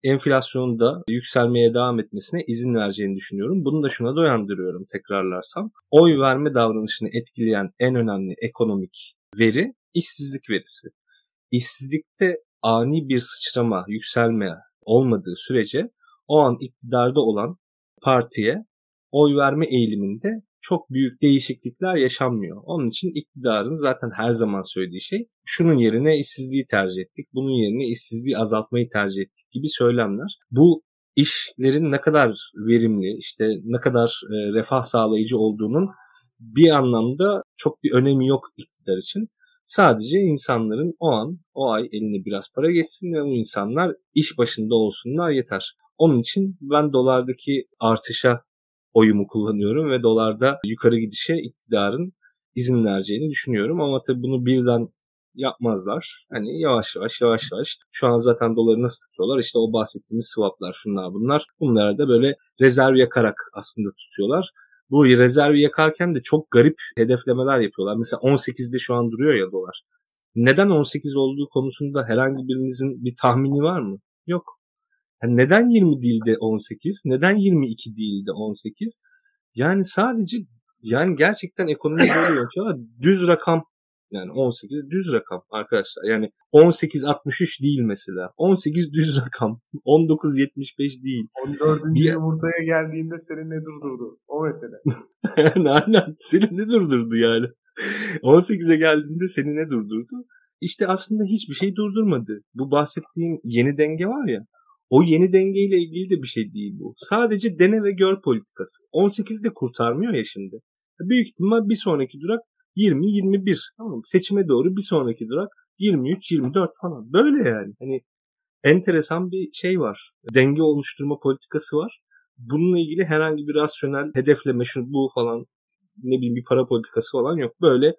enflasyonun da yükselmeye devam etmesine izin vereceğini düşünüyorum. Bunu da şuna dayandırıyorum tekrarlarsam. Oy verme davranışını etkileyen en önemli ekonomik veri işsizlik verisi. İşsizlikte ani bir sıçrama, yükselme olmadığı sürece o an iktidarda olan partiye oy verme eğiliminde çok büyük değişiklikler yaşanmıyor. Onun için iktidarın zaten her zaman söylediği şey şunun yerine işsizliği tercih ettik, bunun yerine işsizliği azaltmayı tercih ettik gibi söylemler. Bu işlerin ne kadar verimli, işte ne kadar e, refah sağlayıcı olduğunun bir anlamda çok bir önemi yok iktidar için. Sadece insanların o an, o ay eline biraz para geçsin ve bu insanlar iş başında olsunlar yeter. Onun için ben dolardaki artışa oyumu kullanıyorum ve dolarda yukarı gidişe iktidarın izin vereceğini düşünüyorum. Ama tabii bunu birden yapmazlar. Hani yavaş yavaş yavaş yavaş şu an zaten doları nasıl tutuyorlar? İşte o bahsettiğimiz swaplar şunlar bunlar. Bunları da böyle rezerv yakarak aslında tutuyorlar. Bu rezerv yakarken de çok garip hedeflemeler yapıyorlar. Mesela 18'de şu an duruyor ya dolar. Neden 18 olduğu konusunda herhangi birinizin bir tahmini var mı? Yok. Yani neden 20 değil de 18? Neden 22 değil de 18? Yani sadece yani gerçekten ekonomi böyle yönetiyorlar. Düz rakam yani 18 düz rakam arkadaşlar. Yani 18 63 değil mesela. 18 düz rakam. 19 75 değil. 14. Bir... yumurtaya geldiğinde seni ne durdurdu? O mesele. aynen. Seni ne durdurdu yani? 18'e geldiğinde seni ne durdurdu? İşte aslında hiçbir şey durdurmadı. Bu bahsettiğim yeni denge var ya. O yeni dengeyle ilgili de bir şey değil bu. Sadece dene ve gör politikası. 18 de kurtarmıyor ya şimdi. Büyük ihtimal bir sonraki durak 20-21. Tamam Seçime doğru bir sonraki durak 23-24 falan. Böyle yani. Hani enteresan bir şey var. Denge oluşturma politikası var. Bununla ilgili herhangi bir rasyonel hedefleme şu bu falan ne bileyim bir para politikası falan yok. Böyle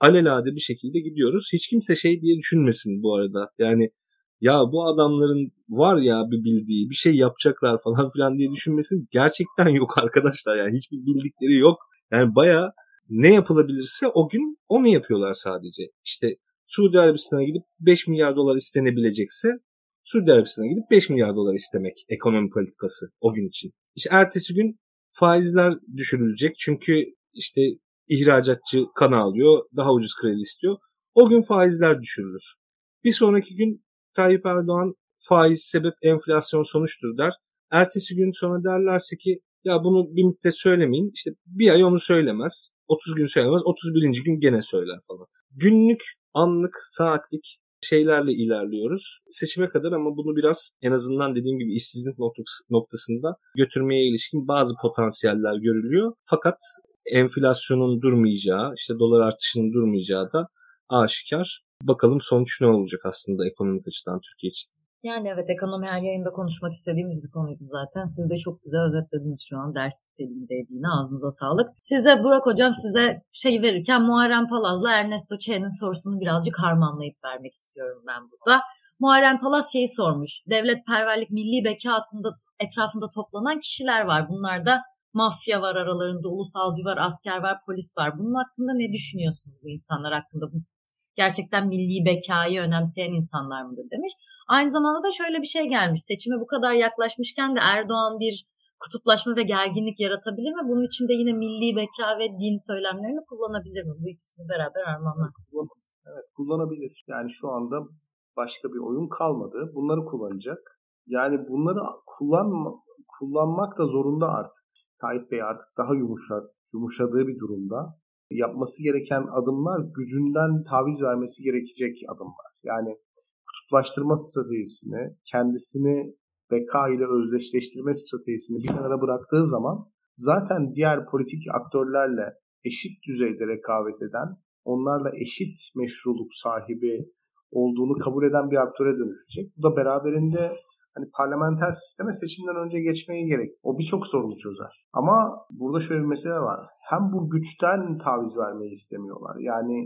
alelade bir şekilde gidiyoruz. Hiç kimse şey diye düşünmesin bu arada. Yani ya bu adamların var ya bir bildiği bir şey yapacaklar falan filan diye düşünmesin gerçekten yok arkadaşlar yani hiçbir bildikleri yok. Yani baya ne yapılabilirse o gün onu yapıyorlar sadece. İşte Suudi Arabistan'a gidip 5 milyar dolar istenebilecekse Suudi Arabistan'a gidip 5 milyar dolar istemek ekonomi politikası o gün için. İşte ertesi gün faizler düşürülecek. Çünkü işte ihracatçı kan alıyor, daha ucuz kredi istiyor. O gün faizler düşürülür. Bir sonraki gün Tayyip Erdoğan faiz sebep enflasyon sonuçtur der. Ertesi gün sonra derlerse ki ya bunu bir müddet söylemeyin. İşte bir ay onu söylemez. 30 gün söylemez. 31. gün gene söyler falan. Günlük, anlık, saatlik şeylerle ilerliyoruz. Seçime kadar ama bunu biraz en azından dediğim gibi işsizlik noktasında götürmeye ilişkin bazı potansiyeller görülüyor. Fakat enflasyonun durmayacağı, işte dolar artışının durmayacağı da aşikar. Bakalım sonuç ne olacak aslında ekonomik açıdan Türkiye için. Yani evet ekonomi her yayında konuşmak istediğimiz bir konuydu zaten. Siz de çok güzel özetlediniz şu an ders niteliğindeydi yine ağzınıza sağlık. Size Burak Hocam size şey verirken Muharrem Palaz'la Ernesto Che'nin sorusunu birazcık harmanlayıp vermek istiyorum ben burada. Muharrem Palaz şeyi sormuş. Devlet perverlik milli beka hakkında etrafında toplanan kişiler var. Bunlarda mafya var aralarında, ulusalcı var, asker var, polis var. Bunun hakkında ne düşünüyorsunuz bu insanlar hakkında? Bu gerçekten milli bekayı önemseyen insanlar mıdır demiş. Aynı zamanda da şöyle bir şey gelmiş. Seçime bu kadar yaklaşmışken de Erdoğan bir kutuplaşma ve gerginlik yaratabilir mi? Bunun için de yine milli beka ve din söylemlerini kullanabilir mi? Bu ikisini beraber armağanlar. Evet kullanabilir. Yani şu anda başka bir oyun kalmadı. Bunları kullanacak. Yani bunları kullanma, kullanmak da zorunda artık. Tayyip Bey artık daha yumuşak, yumuşadığı bir durumda yapması gereken adımlar gücünden taviz vermesi gerekecek adımlar. Yani kutuplaştırma stratejisini, kendisini beka ile özdeşleştirme stratejisini bir kenara bıraktığı zaman zaten diğer politik aktörlerle eşit düzeyde rekabet eden, onlarla eşit meşruluk sahibi olduğunu kabul eden bir aktöre dönüşecek. Bu da beraberinde hani parlamenter sisteme seçimden önce geçmeyi gerek. O birçok sorunu çözer. Ama burada şöyle bir mesele var. Hem bu güçten taviz vermeyi istemiyorlar. Yani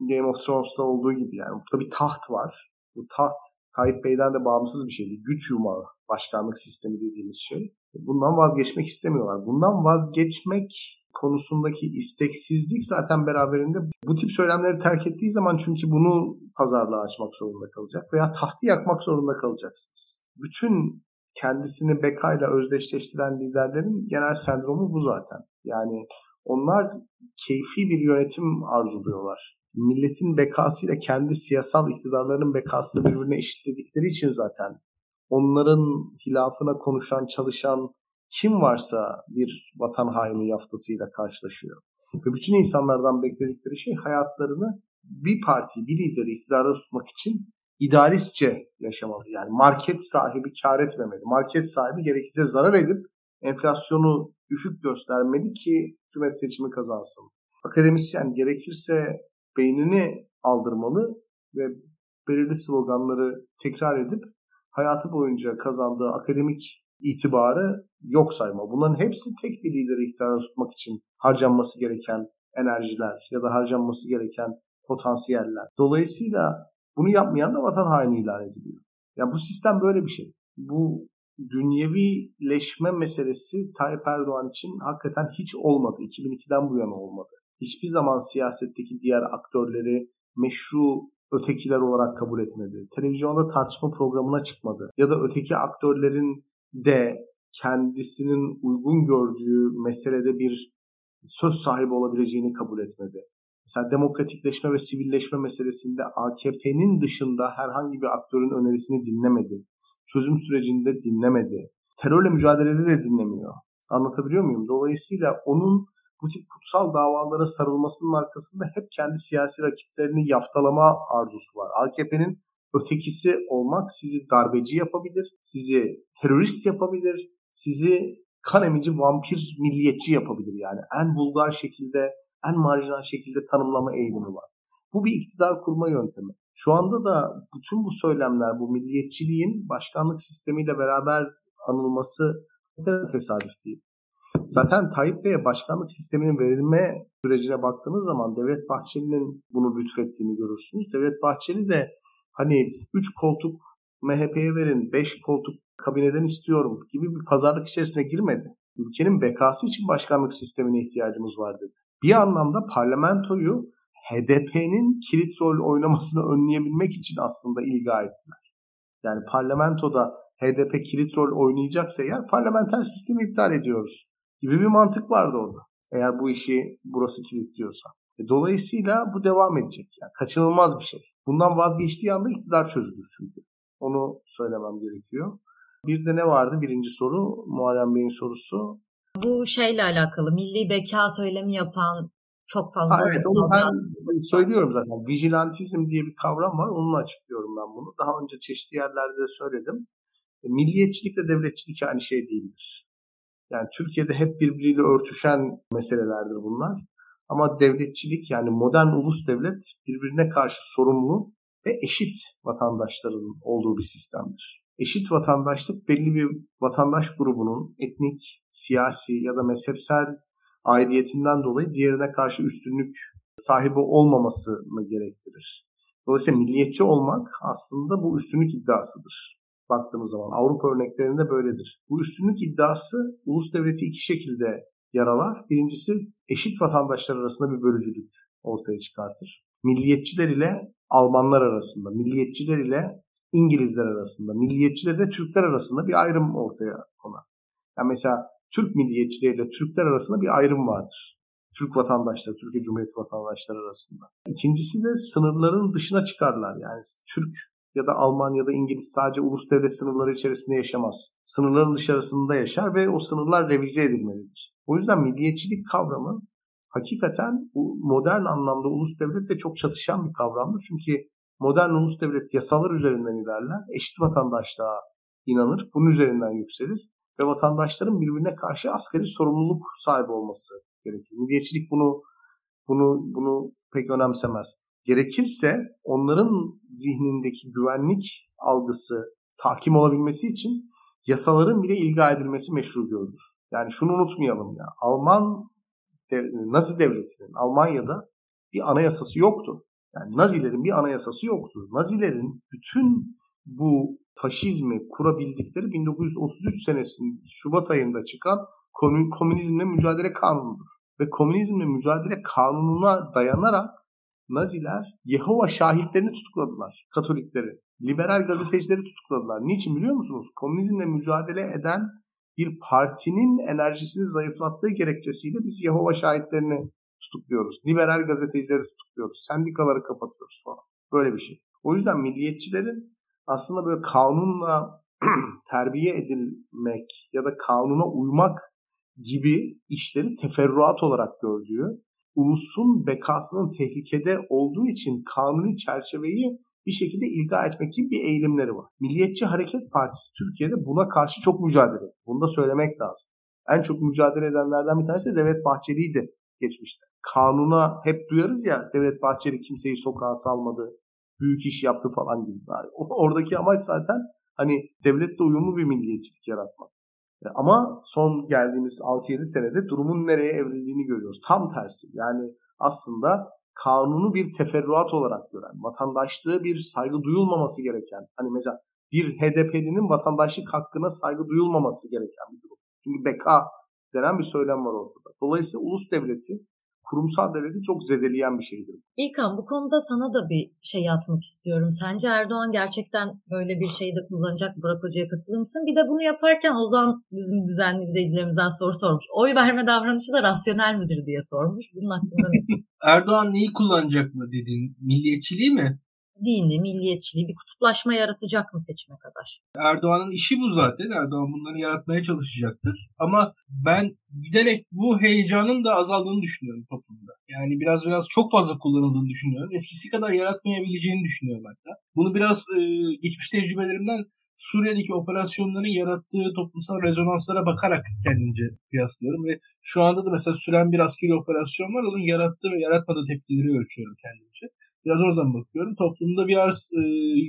Game of Thrones'ta olduğu gibi yani burada bir taht var. Bu taht Tayyip Bey'den de bağımsız bir şeydi. Güç yumağı başkanlık sistemi dediğimiz şey. Bundan vazgeçmek istemiyorlar. Bundan vazgeçmek konusundaki isteksizlik zaten beraberinde bu tip söylemleri terk ettiği zaman çünkü bunu pazarlığa açmak zorunda kalacak veya tahtı yakmak zorunda kalacaksınız bütün kendisini bekayla özdeşleştiren liderlerin genel sendromu bu zaten. Yani onlar keyfi bir yönetim arzuluyorlar. Milletin bekasıyla kendi siyasal iktidarların bekasını birbirine eşitledikleri için zaten onların hilafına konuşan, çalışan kim varsa bir vatan haini yaftasıyla karşılaşıyor. Ve bütün insanlardan bekledikleri şey hayatlarını bir parti, bir lideri iktidarda tutmak için idealistçe yaşamalı. Yani market sahibi kar etmemeli. Market sahibi gerekirse zarar edip enflasyonu düşük göstermeli ki hükümet seçimi kazansın. Akademisyen gerekirse beynini aldırmalı ve belirli sloganları tekrar edip hayatı boyunca kazandığı akademik itibarı yok sayma. Bunların hepsi tek bir lideri iktidara tutmak için harcanması gereken enerjiler ya da harcanması gereken potansiyeller. Dolayısıyla bunu yapmayan da vatan haini ilan ediliyor. Ya bu sistem böyle bir şey. Bu dünyevileşme meselesi Tayyip Erdoğan için hakikaten hiç olmadı. 2002'den bu yana olmadı. Hiçbir zaman siyasetteki diğer aktörleri meşru ötekiler olarak kabul etmedi. Televizyonda tartışma programına çıkmadı. Ya da öteki aktörlerin de kendisinin uygun gördüğü meselede bir söz sahibi olabileceğini kabul etmedi. Mesela demokratikleşme ve sivilleşme meselesinde AKP'nin dışında herhangi bir aktörün önerisini dinlemedi. Çözüm sürecinde dinlemedi. Terörle mücadelede de dinlemiyor. Anlatabiliyor muyum? Dolayısıyla onun bu tip kutsal davalara sarılmasının arkasında hep kendi siyasi rakiplerini yaftalama arzusu var. AKP'nin ötekisi olmak sizi darbeci yapabilir, sizi terörist yapabilir, sizi kan emici vampir milliyetçi yapabilir yani. En vulgar şekilde en marjinal şekilde tanımlama eğilimi var. Bu bir iktidar kurma yöntemi. Şu anda da bütün bu söylemler, bu milliyetçiliğin başkanlık sistemiyle beraber anılması o kadar tesadüf değil. Zaten Tayyip Bey'e başkanlık sisteminin verilme sürecine baktığınız zaman Devlet Bahçeli'nin bunu lütfettiğini görürsünüz. Devlet Bahçeli de hani 3 koltuk MHP'ye verin, 5 koltuk kabineden istiyorum gibi bir pazarlık içerisine girmedi. Ülkenin bekası için başkanlık sistemine ihtiyacımız var dedi bir anlamda parlamentoyu HDP'nin kilit rol oynamasını önleyebilmek için aslında ilga ettiler. Yani parlamentoda HDP kilit rol oynayacaksa eğer parlamenter sistemi iptal ediyoruz gibi bir mantık vardı orada. Eğer bu işi burası kilitliyorsa. E, dolayısıyla bu devam edecek. Yani kaçınılmaz bir şey. Bundan vazgeçtiği anda iktidar çözülür çünkü. Onu söylemem gerekiyor. Bir de ne vardı birinci soru? Muharrem Bey'in sorusu. Bu şeyle alakalı milli beka söylemi yapan çok fazla. Ha, evet onu ben söylüyorum zaten. Vigilantizm diye bir kavram var. Onunla açıklıyorum ben bunu. Daha önce çeşitli yerlerde de söyledim. E, milliyetçilikle devletçilik aynı şey değildir. Yani Türkiye'de hep birbiriyle örtüşen meselelerdir bunlar. Ama devletçilik yani modern ulus devlet birbirine karşı sorumlu ve eşit vatandaşların olduğu bir sistemdir. Eşit vatandaşlık belli bir vatandaş grubunun etnik, siyasi ya da mezhepsel aidiyetinden dolayı diğerine karşı üstünlük sahibi olmamasını gerektirir. Dolayısıyla milliyetçi olmak aslında bu üstünlük iddiasıdır. Baktığımız zaman Avrupa örneklerinde böyledir. Bu üstünlük iddiası ulus devleti iki şekilde yaralar. Birincisi eşit vatandaşlar arasında bir bölücülük ortaya çıkartır. Milliyetçiler ile Almanlar arasında, milliyetçiler ile İngilizler arasında, milliyetçiler ile Türkler arasında bir ayrım ortaya konar. Yani mesela Türk milliyetçileriyle Türkler arasında bir ayrım vardır. Türk vatandaşları, Türkiye Cumhuriyeti vatandaşları arasında. İkincisi de sınırların dışına çıkarlar. Yani Türk ya da Alman ya da İngiliz sadece ulus devlet sınırları içerisinde yaşamaz. Sınırların dışarısında yaşar ve o sınırlar revize edilmelidir. O yüzden milliyetçilik kavramı hakikaten modern anlamda ulus devletle çok çatışan bir kavramdır. Çünkü modern ulus devlet yasalar üzerinden ilerler, eşit vatandaşlığa inanır, bunun üzerinden yükselir ve vatandaşların birbirine karşı askeri sorumluluk sahibi olması gerekir. Milliyetçilik bunu bunu bunu pek önemsemez. Gerekirse onların zihnindeki güvenlik algısı tahkim olabilmesi için yasaların bile ilga edilmesi meşru görülür. Yani şunu unutmayalım ya. Alman Nazi devletinin Almanya'da bir anayasası yoktu. Yani Nazilerin bir anayasası yoktu. Nazilerin bütün bu faşizmi kurabildikleri 1933 senesinin Şubat ayında çıkan komünizmle mücadele kanunudur. Ve komünizmle mücadele kanununa dayanarak Naziler Yehova şahitlerini tutukladılar. Katolikleri. Liberal gazetecileri tutukladılar. Niçin biliyor musunuz? Komünizmle mücadele eden bir partinin enerjisini zayıflattığı gerekçesiyle biz Yehova şahitlerini tutukluyoruz. Liberal gazetecileri tutukluyoruz. Sendikaları kapatıyoruz falan. Böyle bir şey. O yüzden milliyetçilerin aslında böyle kanunla terbiye edilmek ya da kanuna uymak gibi işleri teferruat olarak gördüğü, ulusun bekasının tehlikede olduğu için kanuni çerçeveyi bir şekilde ilga etmek gibi bir eğilimleri var. Milliyetçi Hareket Partisi Türkiye'de buna karşı çok mücadele ediyor. Bunu da söylemek lazım. En çok mücadele edenlerden bir tanesi de Devlet Bahçeli'ydi geçmişte. Kanuna hep duyarız ya Devlet Bahçeli kimseyi sokağa salmadı, büyük iş yaptı falan gibi. Yani oradaki amaç zaten hani devletle uyumlu bir milliyetçilik yaratmak. E, ama son geldiğimiz 6-7 senede durumun nereye evrildiğini görüyoruz. Tam tersi. Yani aslında kanunu bir teferruat olarak gören, vatandaşlığı bir saygı duyulmaması gereken, hani mesela bir HDP'linin vatandaşlık hakkına saygı duyulmaması gereken bir durum. Çünkü beka denen bir söylem var ortada. Dolayısıyla ulus devleti kurumsal devleti çok zedeleyen bir şeydir. İlkan bu konuda sana da bir şey atmak istiyorum. Sence Erdoğan gerçekten böyle bir şeyde kullanacak Burak Hoca'ya katılır mısın? Bir de bunu yaparken Ozan bizim düzenli izleyicilerimizden soru sormuş. Oy verme davranışı da rasyonel midir diye sormuş. Bunun hakkında ne? Erdoğan neyi kullanacak mı dedin? Milliyetçiliği mi? Dini, milliyetçiliği bir kutuplaşma yaratacak mı seçime kadar? Erdoğan'ın işi bu zaten. Erdoğan bunları yaratmaya çalışacaktır. Ama ben giderek bu heyecanın da azaldığını düşünüyorum toplumda. Yani biraz biraz çok fazla kullanıldığını düşünüyorum. Eskisi kadar yaratmayabileceğini düşünüyorum hatta. Bunu biraz e, geçmiş tecrübelerimden Suriye'deki operasyonların yarattığı toplumsal rezonanslara bakarak kendince kıyaslıyorum ve şu anda da mesela süren bir askeri operasyon var. Onun yarattığı ve yaratmadığı tepkileri ölçüyorum kendimce. Biraz oradan bakıyorum. Toplumda biraz e,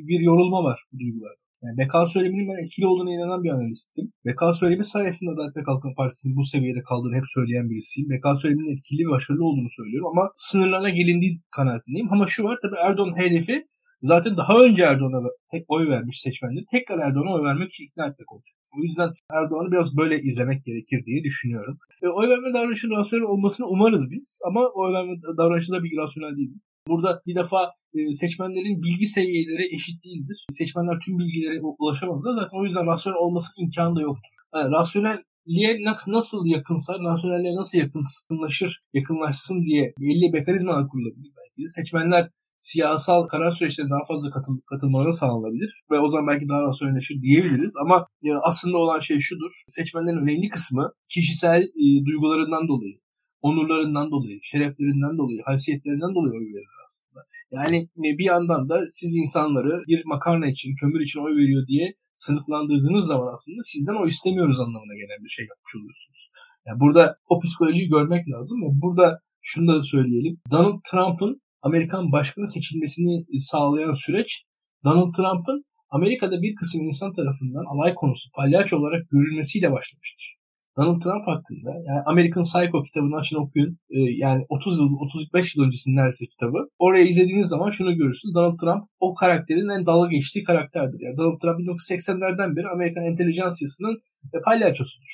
bir yorulma var bu duygularda. Yani Bekal söyleminin ben etkili olduğuna inanan bir analistim. Bekal söylemi sayesinde Adalet ve Kalkınma Partisi'nin bu seviyede kaldığını hep söyleyen birisiyim. Bekal söyleminin etkili ve başarılı olduğunu söylüyorum ama sınırlarına gelindiği kanaatindeyim. Ama şu var tabii Erdoğan hedefi zaten daha önce Erdoğan'a tek oy vermiş seçmenleri tekrar Erdoğan'a oy vermek için ikna etmek olacak. O yüzden Erdoğan'ı biraz böyle izlemek gerekir diye düşünüyorum. E, oy verme davranışının rasyonel olmasını umarız biz ama oy verme davranışı da bir rasyonel değil. Burada bir defa e, seçmenlerin bilgi seviyeleri eşit değildir. Seçmenler tüm bilgilere ulaşamazlar. Zaten o yüzden rasyonel olması imkanı da yoktur. Yani rasyonelliğe nasıl yakınsa, rasyonelliğe nasıl yakınlaşır, yakınlaşsın diye belli mekanizmalar kurulabilir belki de. Seçmenler siyasal karar süreçlerine daha fazla katıl, katılmaları sağlanabilir ve o zaman belki daha rasyonelleşir diyebiliriz ama e, aslında olan şey şudur. Seçmenlerin önemli kısmı kişisel e, duygularından dolayı, onurlarından dolayı, şereflerinden dolayı, haysiyetlerinden dolayı oy verirler aslında. Yani e, bir yandan da siz insanları bir makarna için, kömür için oy veriyor diye sınıflandırdığınız zaman aslında sizden oy istemiyoruz anlamına gelen bir şey yapmış oluyorsunuz. Yani burada o psikolojiyi görmek lazım ve burada şunu da söyleyelim. Donald Trump'ın Amerikan başkanı seçilmesini sağlayan süreç Donald Trump'ın Amerika'da bir kısım insan tarafından alay konusu palyaço olarak görülmesiyle başlamıştır. Donald Trump hakkında yani American Psycho kitabını açın okuyun. Ee, yani 30 yıl, 35 yıl öncesinin neredeyse kitabı. Oraya izlediğiniz zaman şunu görürsünüz. Donald Trump o karakterin en dalga geçtiği karakterdir. Yani Donald Trump 1980'lerden beri Amerikan entelijansiyasının e, palyaçosudur.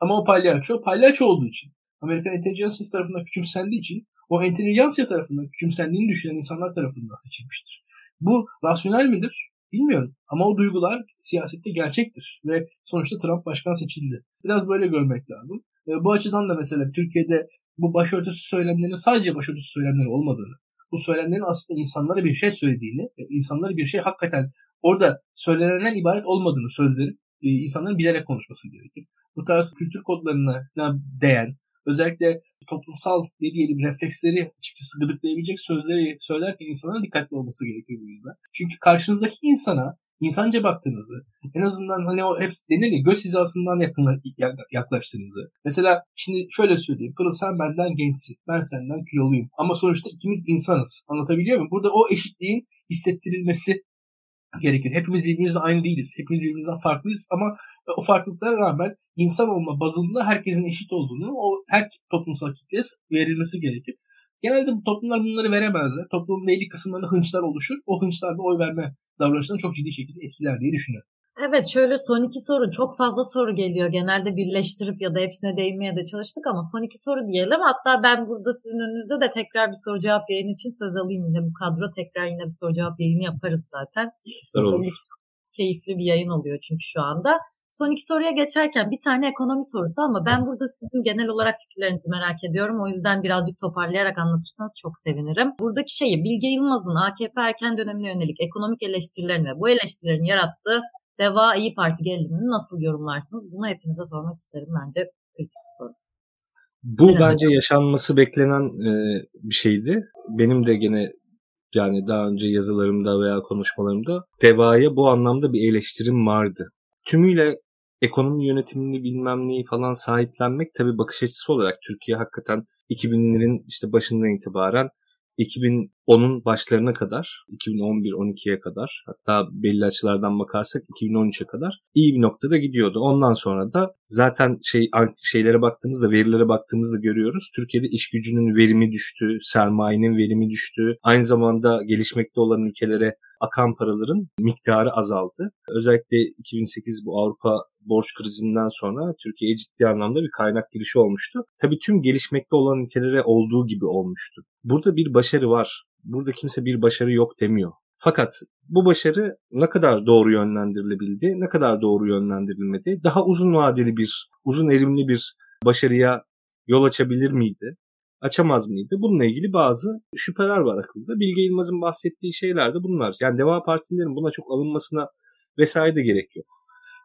Ama o palyaço, palyaço olduğu için, Amerikan entelijansiyası tarafından küçümsendiği için o entelijansiya tarafından küçümsendiğini düşünen insanlar tarafından seçilmiştir. Bu rasyonel midir? Bilmiyorum. Ama o duygular siyasette gerçektir. Ve sonuçta Trump başkan seçildi. Biraz böyle görmek lazım. E, bu açıdan da mesela Türkiye'de bu başörtüsü söylemlerinin sadece başörtüsü söylemleri olmadığını, bu söylemlerin aslında insanlara bir şey söylediğini, insanlara bir şey hakikaten orada söylenenden ibaret olmadığını sözlerin e, insanların bilerek konuşması gerekir. Bu tarz kültür kodlarına değen, özellikle toplumsal ne diyelim refleksleri açıkçası gıdıklayabilecek sözleri söylerken insanların dikkatli olması gerekiyor bu yüzden. Çünkü karşınızdaki insana insanca baktığınızı, en azından hani o hepsi denir ya göz hizasından yakın, yaklaştığınızı. Mesela şimdi şöyle söyleyeyim. Pırıl sen benden gençsin. Ben senden kiloluyum. Ama sonuçta ikimiz insanız. Anlatabiliyor muyum? Burada o eşitliğin hissettirilmesi gerekir. Hepimiz birbirimizle aynı değiliz. Hepimiz birbirimizden farklıyız ama e, o farklılıklara rağmen insan olma bazında herkesin eşit olduğunu o her toplumsal kitleye verilmesi gerekir. Genelde bu toplumlar bunları veremezler. Toplumun belli kısımlarında hınçlar oluşur. O hınçlar da oy verme davranışlarını çok ciddi şekilde etkiler diye düşünüyorum. Evet şöyle son iki soru çok fazla soru geliyor. Genelde birleştirip ya da hepsine değinmeye de çalıştık ama son iki soru diyelim. Hatta ben burada sizin önünüzde de tekrar bir soru cevap yayını için söz alayım yine bu kadro. Tekrar yine bir soru cevap yayını yaparız zaten. Süper olur. Keyifli bir yayın oluyor çünkü şu anda. Son iki soruya geçerken bir tane ekonomi sorusu ama ben burada sizin genel olarak fikirlerinizi merak ediyorum. O yüzden birazcık toparlayarak anlatırsanız çok sevinirim. Buradaki şeyi Bilge Yılmaz'ın AKP erken dönemine yönelik ekonomik eleştirilerini ve bu eleştirilerin yarattığı Deva İyi Parti gerilimini nasıl yorumlarsınız? Bunu hepinize sormak isterim bence. Soru. Bu Biraz bence yaşanması beklenen e, bir şeydi. Benim de gene yani daha önce yazılarımda veya konuşmalarımda Deva'ya bu anlamda bir eleştirim vardı. Tümüyle ekonomi yönetimini bilmem neyi falan sahiplenmek tabii bakış açısı olarak Türkiye hakikaten 2000'lerin işte başından itibaren 2010'un başlarına kadar, 2011-12'ye kadar hatta belli açılardan bakarsak 2013'e kadar iyi bir noktada gidiyordu. Ondan sonra da zaten şey şeylere baktığımızda, verilere baktığımızda görüyoruz. Türkiye'de iş gücünün verimi düştü, sermayenin verimi düştü. Aynı zamanda gelişmekte olan ülkelere akan paraların miktarı azaldı. Özellikle 2008 bu Avrupa borç krizinden sonra Türkiye'ye ciddi anlamda bir kaynak girişi olmuştu. Tabii tüm gelişmekte olan ülkelere olduğu gibi olmuştu. Burada bir başarı var. Burada kimse bir başarı yok demiyor. Fakat bu başarı ne kadar doğru yönlendirilebildi, ne kadar doğru yönlendirilmedi, daha uzun vadeli bir, uzun erimli bir başarıya yol açabilir miydi? Açamaz mıydı? Bununla ilgili bazı şüpheler var akılda. Bilge Yılmaz'ın bahsettiği şeyler de bunlar. Yani Deva Partilerin buna çok alınmasına vesaire de gerek yok.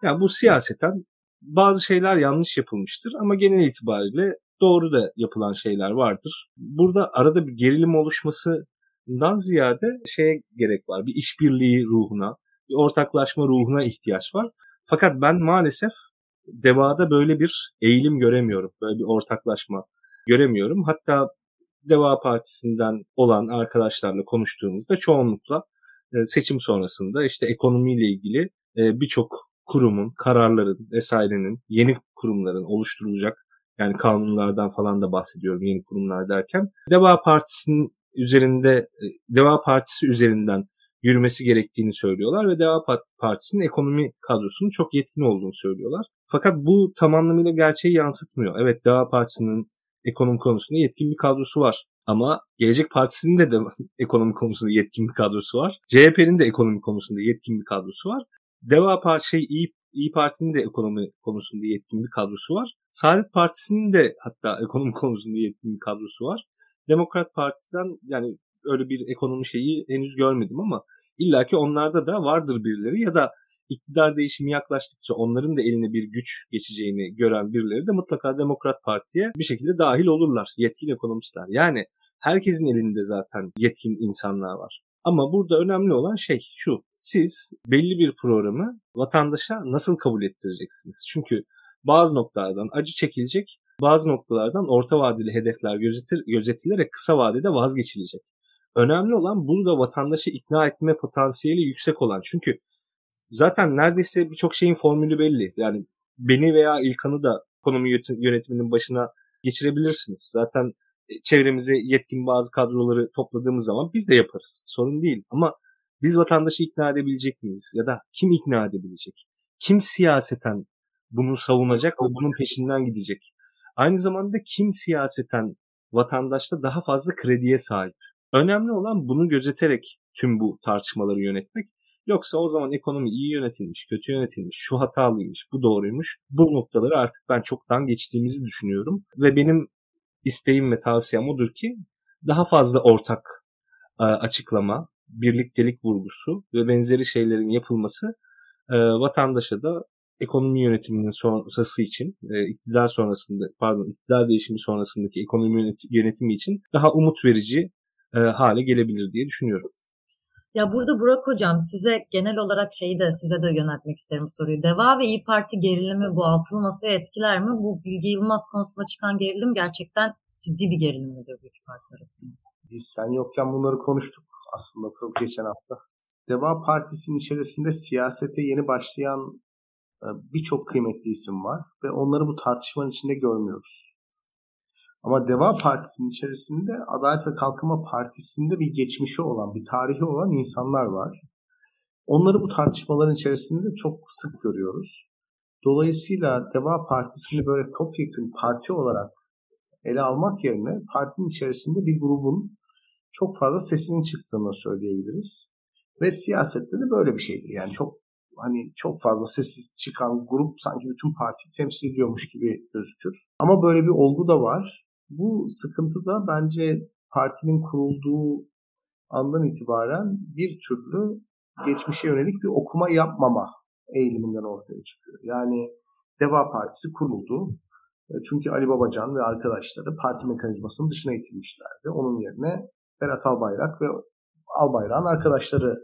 Yani bu siyaseten bazı şeyler yanlış yapılmıştır ama genel itibariyle doğru da yapılan şeyler vardır. Burada arada bir gerilim oluşmasından ziyade şeye gerek var. Bir işbirliği ruhuna, bir ortaklaşma ruhuna ihtiyaç var. Fakat ben maalesef Deva'da böyle bir eğilim göremiyorum. Böyle bir ortaklaşma göremiyorum. Hatta Deva Partisi'nden olan arkadaşlarla konuştuğumuzda çoğunlukla e, seçim sonrasında işte ekonomiyle ilgili e, birçok kurumun, kararların vesairenin, yeni kurumların oluşturulacak yani kanunlardan falan da bahsediyorum yeni kurumlar derken Deva Partisi'nin üzerinde e, Deva Partisi üzerinden yürümesi gerektiğini söylüyorlar ve Deva Partisi'nin ekonomi kadrosunun çok yetkin olduğunu söylüyorlar. Fakat bu tamamıyla gerçeği yansıtmıyor. Evet Deva Partisi'nin ekonomi konusunda yetkin bir kadrosu var. Ama Gelecek Partisi'nin de, de ekonomi konusunda yetkin bir kadrosu var. CHP'nin de ekonomi konusunda yetkin bir kadrosu var. Deva Parti şey İyi, İyi Parti'nin de ekonomi konusunda yetkin bir kadrosu var. Saadet Partisi'nin de hatta ekonomi konusunda yetkin bir kadrosu var. Demokrat Parti'den yani öyle bir ekonomi şeyi henüz görmedim ama illaki onlarda da vardır birileri ya da iktidar değişimi yaklaştıkça onların da eline bir güç geçeceğini gören birileri de mutlaka Demokrat Parti'ye bir şekilde dahil olurlar. Yetkin ekonomistler. Yani herkesin elinde zaten yetkin insanlar var. Ama burada önemli olan şey şu. Siz belli bir programı vatandaşa nasıl kabul ettireceksiniz? Çünkü bazı noktalardan acı çekilecek, bazı noktalardan orta vadeli hedefler gözetir, gözetilerek kısa vadede vazgeçilecek. Önemli olan burada vatandaşı ikna etme potansiyeli yüksek olan. Çünkü zaten neredeyse birçok şeyin formülü belli. Yani beni veya İlkan'ı da ekonomi yönetiminin başına geçirebilirsiniz. Zaten e, çevremize yetkin bazı kadroları topladığımız zaman biz de yaparız. Sorun değil. Ama biz vatandaşı ikna edebilecek miyiz? Ya da kim ikna edebilecek? Kim siyaseten bunu savunacak ve bunun peşinden gidecek? Aynı zamanda kim siyaseten vatandaşta daha fazla krediye sahip? Önemli olan bunu gözeterek tüm bu tartışmaları yönetmek. Yoksa o zaman ekonomi iyi yönetilmiş, kötü yönetilmiş, şu hatalıymış, bu doğruymuş. Bu noktaları artık ben çoktan geçtiğimizi düşünüyorum. Ve benim isteğim ve tavsiyem odur ki daha fazla ortak e, açıklama, birliktelik vurgusu ve benzeri şeylerin yapılması e, vatandaşa da ekonomi yönetiminin sonrası için, e, iktidar sonrasında, pardon, iktidar değişimi sonrasındaki ekonomi yönetimi için daha umut verici hale gelebilir diye düşünüyorum. Ya burada Burak Hocam size genel olarak şeyi de size de yöneltmek isterim soruyu. Deva ve İyi Parti gerilimi bu altılı masaya etkiler mi? Bu Bilge Yılmaz konusunda çıkan gerilim gerçekten ciddi bir gerilim midir bu iki parti arasında? Biz sen yokken bunları konuştuk aslında geçen hafta. Deva Partisi'nin içerisinde siyasete yeni başlayan e, birçok kıymetli isim var ve onları bu tartışmanın içinde görmüyoruz. Ama Deva Partisi'nin içerisinde Adalet ve Kalkınma Partisi'nde bir geçmişi olan, bir tarihi olan insanlar var. Onları bu tartışmaların içerisinde çok sık görüyoruz. Dolayısıyla Deva Partisi'ni böyle topyekun parti olarak ele almak yerine partinin içerisinde bir grubun çok fazla sesinin çıktığını söyleyebiliriz. Ve siyasette de böyle bir şeydir. Yani çok hani çok fazla sesi çıkan grup sanki bütün partiyi temsil ediyormuş gibi gözükür. Ama böyle bir olgu da var. Bu sıkıntı da bence partinin kurulduğu andan itibaren bir türlü geçmişe yönelik bir okuma yapmama eğiliminden ortaya çıkıyor. Yani Deva Partisi kuruldu. E, çünkü Ali Babacan ve arkadaşları parti mekanizmasının dışına itilmişlerdi. Onun yerine Berat Albayrak ve Albayrak'ın arkadaşları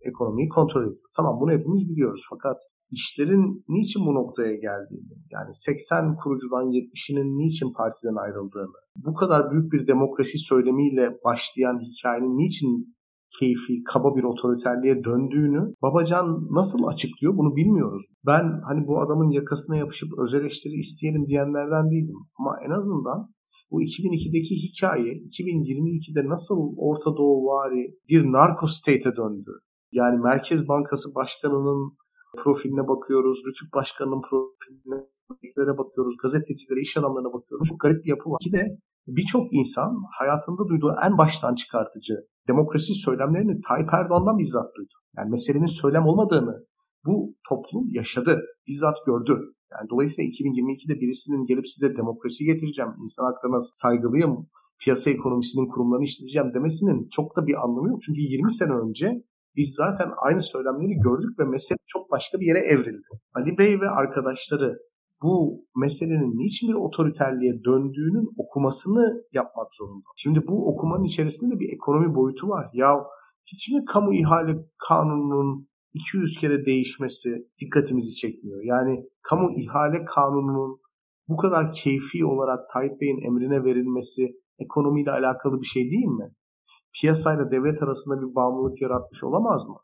ekonomiyi kontrol ediyor. Tamam bunu hepimiz biliyoruz fakat işlerin niçin bu noktaya geldiğini, yani 80 kurucudan 70'inin niçin partiden ayrıldığını, bu kadar büyük bir demokrasi söylemiyle başlayan hikayenin niçin keyfi, kaba bir otoriterliğe döndüğünü Babacan nasıl açıklıyor bunu bilmiyoruz. Ben hani bu adamın yakasına yapışıp öz eleştiri isteyelim diyenlerden değilim. Ama en azından bu 2002'deki hikaye 2022'de nasıl Orta Doğu vari bir narko state'e döndü. Yani Merkez Bankası Başkanı'nın profiline bakıyoruz, Rütük Başkanı'nın profiline bakıyoruz, gazetecilere, iş adamlarına bakıyoruz. Çok garip bir yapı var. Ki de birçok insan hayatında duyduğu en baştan çıkartıcı demokrasi söylemlerini Tayyip Erdoğan'dan bizzat duydu. Yani meselenin söylem olmadığını bu toplum yaşadı, bizzat gördü. Yani dolayısıyla 2022'de birisinin gelip size demokrasi getireceğim, insan haklarına saygılıyım, piyasa ekonomisinin kurumlarını işleteceğim demesinin çok da bir anlamı yok. Çünkü 20 sene önce biz zaten aynı söylemleri gördük ve mesele çok başka bir yere evrildi. Ali Bey ve arkadaşları bu meselenin niçin bir otoriterliğe döndüğünün okumasını yapmak zorunda. Şimdi bu okumanın içerisinde bir ekonomi boyutu var. Ya hiç mi kamu ihale kanununun 200 kere değişmesi dikkatimizi çekmiyor? Yani kamu ihale kanununun bu kadar keyfi olarak Tayyip Bey'in emrine verilmesi ekonomiyle alakalı bir şey değil mi? Piyasayla devlet arasında bir bağımlılık yaratmış olamaz mı?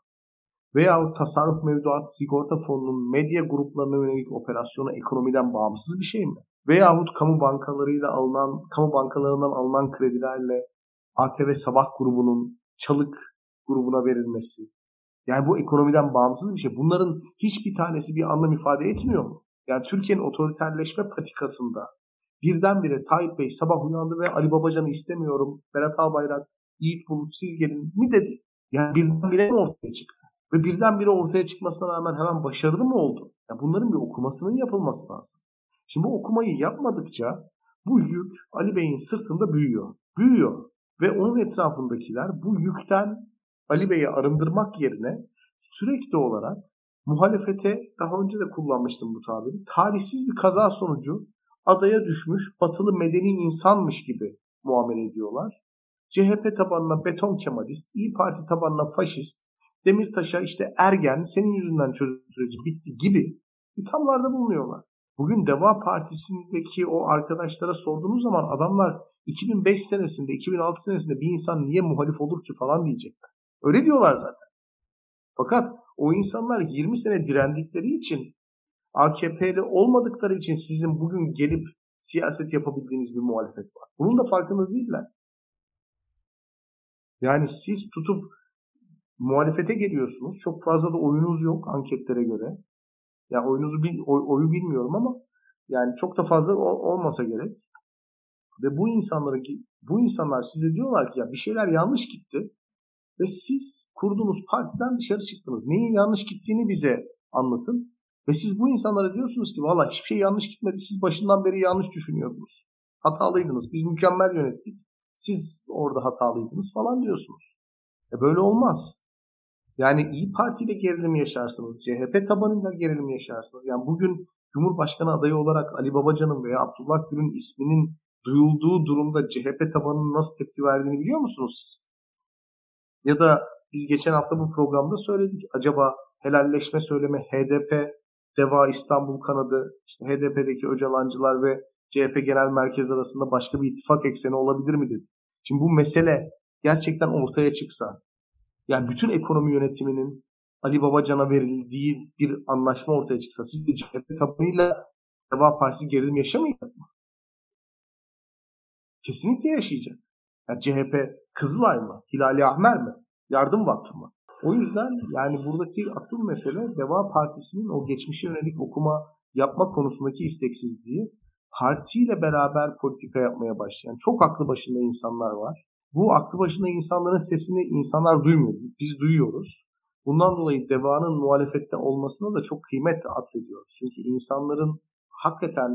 Veyahut tasarruf mevduatı sigorta fonunun medya gruplarına yönelik operasyonu ekonomiden bağımsız bir şey mi? Veyahut kamu bankalarıyla alınan, kamu bankalarından alınan kredilerle ATV Sabah grubunun Çalık grubuna verilmesi. Yani bu ekonomiden bağımsız bir şey. Bunların hiçbir tanesi bir anlam ifade etmiyor mu? Yani Türkiye'nin otoriterleşme patikasında birdenbire Tayyip Bey sabah uyandı ve Ali Babacan'ı istemiyorum, Berat Albayrak, Yiğit Bulut siz gelin mi dedi. Yani birdenbire mi ortaya çıktı? Ve birdenbire ortaya çıkmasına rağmen hemen başarılı mı oldu? Yani bunların bir okumasının yapılması lazım. Şimdi bu okumayı yapmadıkça bu yük Ali Bey'in sırtında büyüyor. Büyüyor. Ve onun etrafındakiler bu yükten Ali Bey'i arındırmak yerine sürekli olarak muhalefete daha önce de kullanmıştım bu tabiri. Tarihsiz bir kaza sonucu adaya düşmüş batılı medeni insanmış gibi muamele ediyorlar. CHP tabanına beton kemalist, İyi Parti tabanına faşist, Demirtaş'a işte ergen, senin yüzünden çözüm süreci bitti gibi ithamlarda bulunuyorlar. Bugün Deva Partisi'ndeki o arkadaşlara sorduğunuz zaman adamlar 2005 senesinde, 2006 senesinde bir insan niye muhalif olur ki falan diyecekler. Öyle diyorlar zaten. Fakat o insanlar 20 sene direndikleri için AKP'li olmadıkları için sizin bugün gelip siyaset yapabildiğiniz bir muhalefet var. Bunun da farkında değiller. Yani siz tutup muhalefete geliyorsunuz. Çok fazla da oyunuz yok anketlere göre. Ya oyunuzu bil, oy, oyu bilmiyorum ama yani çok da fazla olmasa gerek. Ve bu insanları bu insanlar size diyorlar ki ya bir şeyler yanlış gitti ve siz kurduğunuz partiden dışarı çıktınız. Neyin yanlış gittiğini bize anlatın. Ve siz bu insanlara diyorsunuz ki valla hiçbir şey yanlış gitmedi. Siz başından beri yanlış düşünüyordunuz. Hatalıydınız. Biz mükemmel yönettik. Siz orada hatalıydınız falan diyorsunuz. E böyle olmaz. Yani İyi Parti ile gerilim yaşarsınız. CHP tabanıyla gerilim yaşarsınız. Yani bugün Cumhurbaşkanı adayı olarak Ali Babacan'ın veya Abdullah Gül'ün isminin duyulduğu durumda CHP tabanının nasıl tepki verdiğini biliyor musunuz siz? Ya da biz geçen hafta bu programda söyledik. Acaba helalleşme söyleme HDP, Deva İstanbul kanadı, işte HDP'deki Öcalancılar ve CHP Genel Merkez arasında başka bir ittifak ekseni olabilir mi dedi. Şimdi bu mesele gerçekten ortaya çıksa, yani bütün ekonomi yönetiminin Ali Babacan'a verildiği bir anlaşma ortaya çıksa, siz de CHP tabanıyla Deva Partisi gerilim yaşamayacak mı? Kesinlikle yaşayacak. Yani CHP Kızılay mı? Hilali Ahmer mi? Yardım Vakfı mı? O yüzden yani buradaki asıl mesele Deva Partisi'nin o geçmişe yönelik okuma yapma konusundaki isteksizliği partiyle beraber politika yapmaya başlayan çok aklı başında insanlar var. Bu aklı başında insanların sesini insanlar duymuyor. Biz duyuyoruz. Bundan dolayı Deva'nın muhalefette olmasına da çok kıymet atfediyoruz. Çünkü insanların hakikaten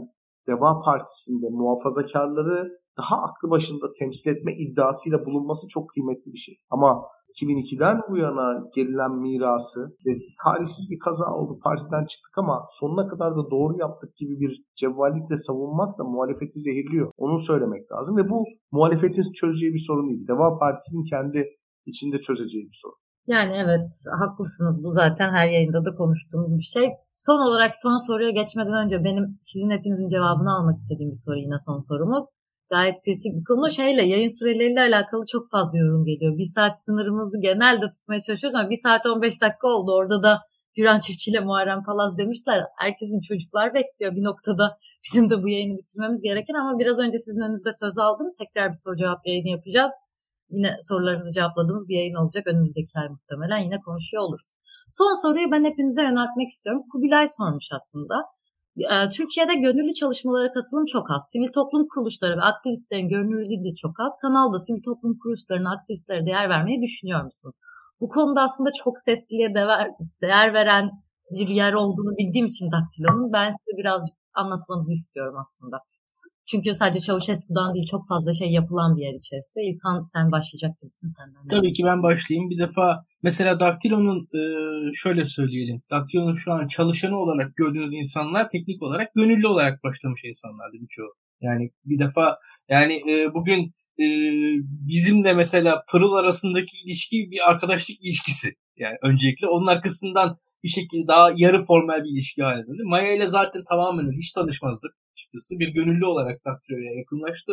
Deva Partisi'nde muhafazakarları daha aklı başında temsil etme iddiasıyla bulunması çok kıymetli bir şey. Ama 2002'den bu yana gelinen mirası ve tarihsiz bir kaza oldu partiden çıktık ama sonuna kadar da doğru yaptık gibi bir cevvallikle savunmak da muhalefeti zehirliyor. Onu söylemek lazım ve bu muhalefetin çözeceği bir sorun değil. Deva Partisi'nin kendi içinde çözeceği bir sorun. Yani evet haklısınız bu zaten her yayında da konuştuğumuz bir şey. Son olarak son soruya geçmeden önce benim sizin hepinizin cevabını almak istediğim bir soru yine son sorumuz gayet kritik bir konu. Şeyle yayın süreleriyle alakalı çok fazla yorum geliyor. Bir saat sınırımızı genelde tutmaya çalışıyoruz ama bir saat 15 dakika oldu. Orada da Güran Çiftçi ile Muharrem Palaz demişler. Herkesin çocuklar bekliyor bir noktada. Bizim de bu yayını bitirmemiz gereken ama biraz önce sizin önünüzde söz aldım. Tekrar bir soru cevap yayını yapacağız. Yine sorularınızı cevapladığımız bir yayın olacak. Önümüzdeki ay muhtemelen yine konuşuyor oluruz. Son soruyu ben hepinize yöneltmek istiyorum. Kubilay sormuş aslında. Türkiye'de gönüllü çalışmalara katılım çok az. Sivil toplum kuruluşları ve aktivistlerin gönüllülüğü çok az. Kanalda sivil toplum kuruluşlarına, aktivistlere değer vermeyi düşünüyor musun? Bu konuda aslında çok sesliye değer, değer veren bir yer olduğunu bildiğim için Daktilo'nun ben size birazcık anlatmanızı istiyorum aslında. Çünkü sadece Çavuşesku'dan değil çok fazla şey yapılan bir yer içerisinde. İlkan sen başlayacak gibisin senden. Tabii ki ben başlayayım. Bir defa mesela Daktilo'nun e, şöyle söyleyelim. Daktilo'nun şu an çalışanı olarak gördüğünüz insanlar teknik olarak gönüllü olarak başlamış insanlardı birçoğu. Yani bir defa yani e, bugün e, bizim de mesela Pırıl arasındaki ilişki bir arkadaşlık ilişkisi. Yani öncelikle onun arkasından bir şekilde daha yarı formel bir ilişki haline döndü. Maya ile zaten tamamen hiç tanışmazdık açıkçası. Bir gönüllü olarak Daktilo'ya yakınlaştı.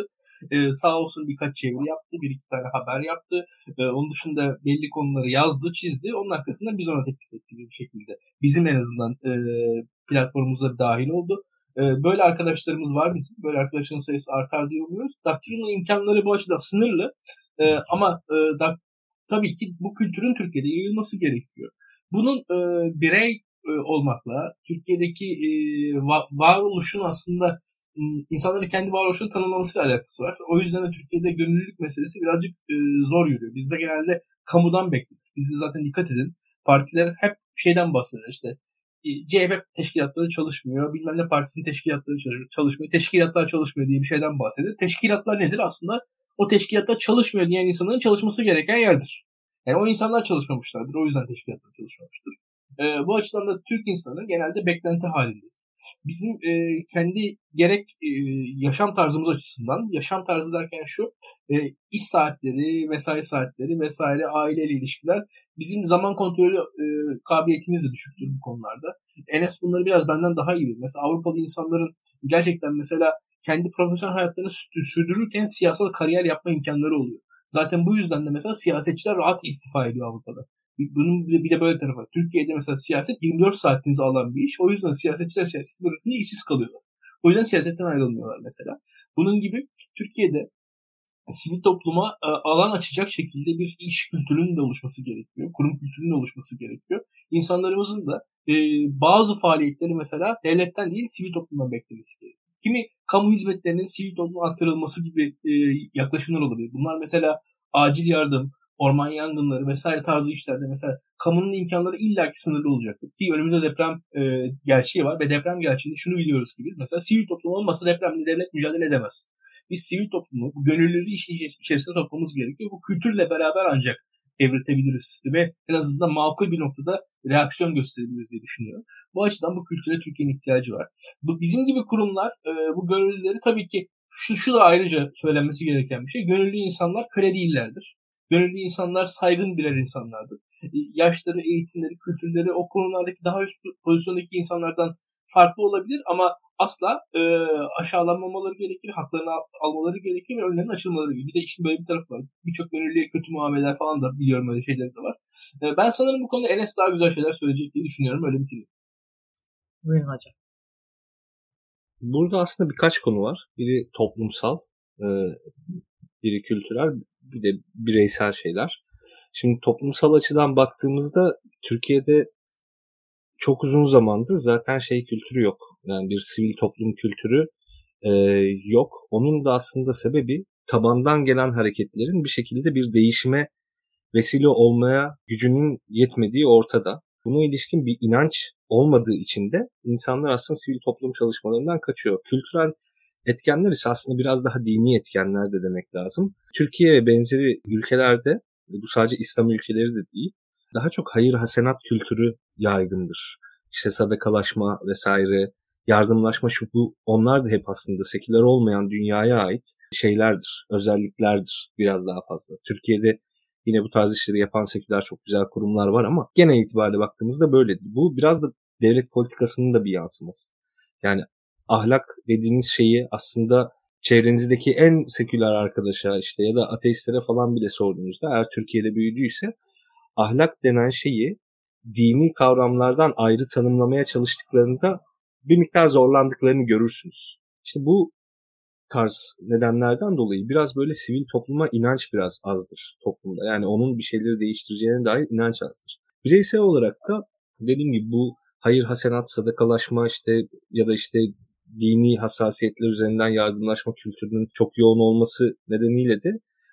Ee, sağ olsun birkaç çeviri yaptı. Bir iki tane haber yaptı. Ee, onun dışında belli konuları yazdı, çizdi. Onun arkasından biz ona teklif ettik bir şekilde. Bizim en azından e, platformumuza dahil oldu. E, böyle arkadaşlarımız var bizim. Böyle arkadaşların sayısı artar diye umuyoruz. Daktilo'nun imkanları bu açıdan sınırlı. E, ama e, dak, tabii ki bu kültürün Türkiye'de yayılması gerekiyor. Bunun e, birey olmakla Türkiye'deki e, va- varoluşun aslında insanların kendi varoluşunu tanımlamasıyla alakası var. O yüzden de Türkiye'de gönüllülük meselesi birazcık e, zor yürüyor. Bizde genelde kamudan bekliyor. Bizde zaten dikkat edin. Partiler hep şeyden bahseder işte e, CHP teşkilatları çalışmıyor, bilmem ne partisinin teşkilatları çalışmıyor, teşkilatlar çalışmıyor diye bir şeyden bahseder. Teşkilatlar nedir? Aslında o teşkilatlar çalışmıyor diyen insanların çalışması gereken yerdir. Yani o insanlar çalışmamışlardır. O yüzden teşkilatlar çalışmamıştır. E, bu açıdan da Türk insanı genelde beklenti halinde. Bizim e, kendi gerek e, yaşam tarzımız açısından, yaşam tarzı derken şu, e, iş saatleri, mesai saatleri vesaire, aileyle ilişkiler, bizim zaman kontrolü e, kabiliyetimiz de düşüktür bu konularda. Enes bunları biraz benden daha iyi bilir. Mesela Avrupalı insanların gerçekten mesela kendi profesyonel hayatlarını sürdürürken siyasal kariyer yapma imkanları oluyor. Zaten bu yüzden de mesela siyasetçiler rahat istifa ediyor Avrupa'da. Bunun bir de böyle tarafı. Türkiye'de mesela siyaset 24 saatinizi alan bir iş. O yüzden siyasetçiler siyaseti bırakınca işsiz kalıyorlar. O yüzden siyasetten ayrılmıyorlar mesela. Bunun gibi Türkiye'de sivil topluma e, alan açacak şekilde bir iş kültürünün de oluşması gerekiyor. Kurum kültürünün de oluşması gerekiyor. İnsanlarımızın da e, bazı faaliyetleri mesela devletten değil sivil toplumdan beklemesi gerekiyor. Kimi kamu hizmetlerinin sivil topluma aktarılması gibi e, yaklaşımlar olabilir. Bunlar mesela acil yardım, orman yangınları vesaire tarzı işlerde mesela kamunun imkanları illaki sınırlı olacaktır. Ki önümüzde deprem e, gerçeği var ve deprem gerçeğinde şunu biliyoruz ki biz mesela sivil toplum olmasa depremle devlet mücadele edemez. Biz sivil toplumu, bu gönüllülüğü işin içerisinde sokmamız gerekiyor. Bu kültürle beraber ancak evretebiliriz ve en azından makul bir noktada reaksiyon gösterebiliriz diye düşünüyorum. Bu açıdan bu kültüre Türkiye'nin ihtiyacı var. Bu bizim gibi kurumlar e, bu gönüllüleri tabii ki şu, şu da ayrıca söylenmesi gereken bir şey. Gönüllü insanlar köle değillerdir. Gönüllü insanlar saygın birer insanlardır. E, yaşları, eğitimleri, kültürleri o konulardaki daha üst pozisyondaki insanlardan farklı olabilir ama asla e, aşağılanmamaları gerekir, haklarını al- almaları gerekir ve önlerinin açılmaları gerekir. Bir de işin böyle bir tarafı var. Birçok gönüllüye kötü muameleler falan da biliyorum öyle şeyler de var. E, ben sanırım bu konuda Enes daha güzel şeyler söyleyecek diye düşünüyorum. Öyle bitireyim. Buyurun hocam. Burada aslında birkaç konu var. Biri toplumsal, e, biri kültürel, bir de bireysel şeyler. Şimdi toplumsal açıdan baktığımızda Türkiye'de çok uzun zamandır zaten şey kültürü yok. Yani bir sivil toplum kültürü e, yok. Onun da aslında sebebi tabandan gelen hareketlerin bir şekilde bir değişime vesile olmaya gücünün yetmediği ortada. Buna ilişkin bir inanç olmadığı için de insanlar aslında sivil toplum çalışmalarından kaçıyor. Kültürel etkenler ise aslında biraz daha dini etkenler de demek lazım. Türkiye ve benzeri ülkelerde bu sadece İslam ülkeleri de değil daha çok hayır hasenat kültürü yaygındır. İşte sadakalaşma vesaire, yardımlaşma şu bu onlar da hep aslında seküler olmayan dünyaya ait şeylerdir, özelliklerdir biraz daha fazla. Türkiye'de yine bu tarz işleri yapan seküler çok güzel kurumlar var ama genel itibariyle baktığımızda böyledir. Bu biraz da devlet politikasının da bir yansıması. Yani ahlak dediğiniz şeyi aslında çevrenizdeki en seküler arkadaşa işte ya da ateistlere falan bile sorduğunuzda eğer Türkiye'de büyüdüyse ahlak denen şeyi dini kavramlardan ayrı tanımlamaya çalıştıklarında bir miktar zorlandıklarını görürsünüz. İşte bu tarz nedenlerden dolayı biraz böyle sivil topluma inanç biraz azdır toplumda. Yani onun bir şeyleri değiştireceğine dair inanç azdır. Bireysel olarak da dediğim gibi bu hayır hasenat sadakalaşma işte ya da işte dini hassasiyetler üzerinden yardımlaşma kültürünün çok yoğun olması nedeniyle de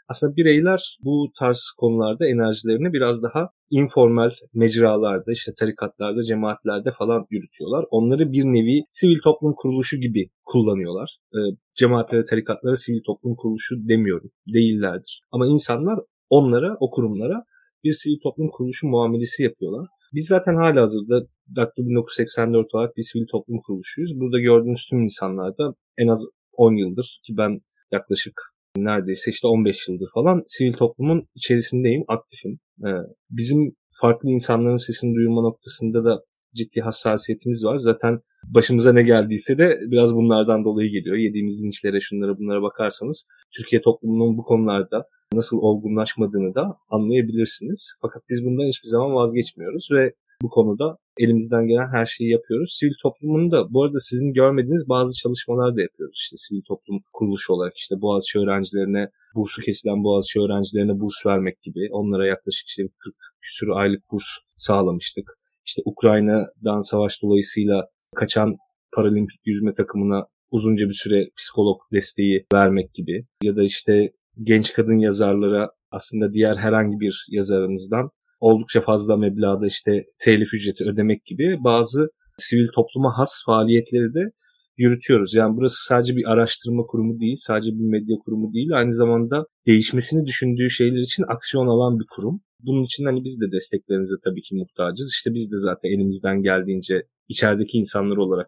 aslında bireyler bu tarz konularda enerjilerini biraz daha informal mecralarda, işte tarikatlarda, cemaatlerde falan yürütüyorlar. Onları bir nevi sivil toplum kuruluşu gibi kullanıyorlar. E, cemaatlere, tarikatlara sivil toplum kuruluşu demiyorum. Değillerdir. Ama insanlar onlara, o kurumlara bir sivil toplum kuruluşu muamelesi yapıyorlar. Biz zaten hala hazırda Daktilo 1984 olarak bir sivil toplum kuruluşuyuz. Burada gördüğünüz tüm insanlar da en az 10 yıldır ki ben yaklaşık neredeyse işte 15 yıldır falan sivil toplumun içerisindeyim, aktifim. Ee, bizim farklı insanların sesini duyurma noktasında da ciddi hassasiyetimiz var. Zaten başımıza ne geldiyse de biraz bunlardan dolayı geliyor. Yediğimiz linçlere, şunlara bunlara bakarsanız Türkiye toplumunun bu konularda nasıl olgunlaşmadığını da anlayabilirsiniz. Fakat biz bundan hiçbir zaman vazgeçmiyoruz ve bu konuda elimizden gelen her şeyi yapıyoruz. Sivil toplumun da bu arada sizin görmediğiniz bazı çalışmalar da yapıyoruz. İşte sivil toplum kuruluşu olarak işte Boğaziçi öğrencilerine, bursu kesilen Boğaziçi öğrencilerine burs vermek gibi onlara yaklaşık işte 40 küsur aylık burs sağlamıştık. İşte Ukrayna'dan savaş dolayısıyla kaçan paralimpik yüzme takımına uzunca bir süre psikolog desteği vermek gibi ya da işte genç kadın yazarlara aslında diğer herhangi bir yazarımızdan oldukça fazla meblağda işte telif ücreti ödemek gibi bazı sivil topluma has faaliyetleri de yürütüyoruz. Yani burası sadece bir araştırma kurumu değil, sadece bir medya kurumu değil, aynı zamanda değişmesini düşündüğü şeyler için aksiyon alan bir kurum. Bunun için hani biz de desteklerinize tabii ki muhtacız. İşte biz de zaten elimizden geldiğince içerideki insanlar olarak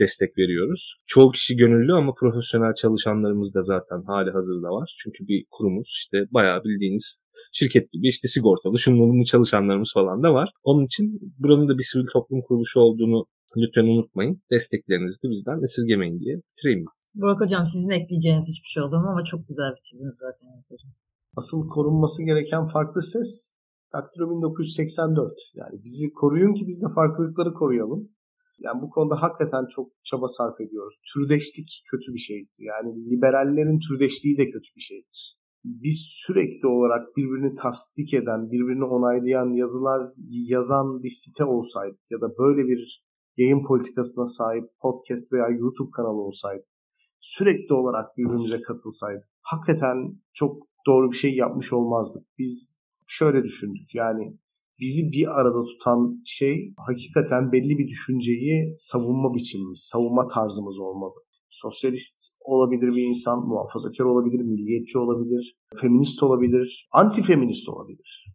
destek veriyoruz. Çoğu kişi gönüllü ama profesyonel çalışanlarımız da zaten hali hazırda var. Çünkü bir kurumuz işte bayağı bildiğiniz şirket gibi işte sigortalı, şunlu çalışanlarımız falan da var. Onun için buranın da bir sivil toplum kuruluşu olduğunu lütfen unutmayın. Desteklerinizi de bizden esirgemeyin diye bitireyim. Burak Hocam sizin ekleyeceğiniz hiçbir şey olur mu ama çok güzel bitirdiniz zaten. Asıl korunması gereken farklı ses Daktilo 1984. Yani bizi koruyun ki biz de farklılıkları koruyalım. Yani bu konuda hakikaten çok çaba sarf ediyoruz. Türdeşlik kötü bir şeydir. Yani liberallerin türdeşliği de kötü bir şeydir. Biz sürekli olarak birbirini tasdik eden, birbirini onaylayan yazılar yazan bir site olsaydı ya da böyle bir yayın politikasına sahip podcast veya YouTube kanalı olsaydı, sürekli olarak birbirimize katılsaydı, hakikaten çok doğru bir şey yapmış olmazdık. Biz şöyle düşündük yani bizi bir arada tutan şey hakikaten belli bir düşünceyi savunma biçimimiz, savunma tarzımız olmalı. Sosyalist olabilir bir insan, muhafazakar olabilir, milliyetçi olabilir, feminist olabilir, anti-feminist olabilir.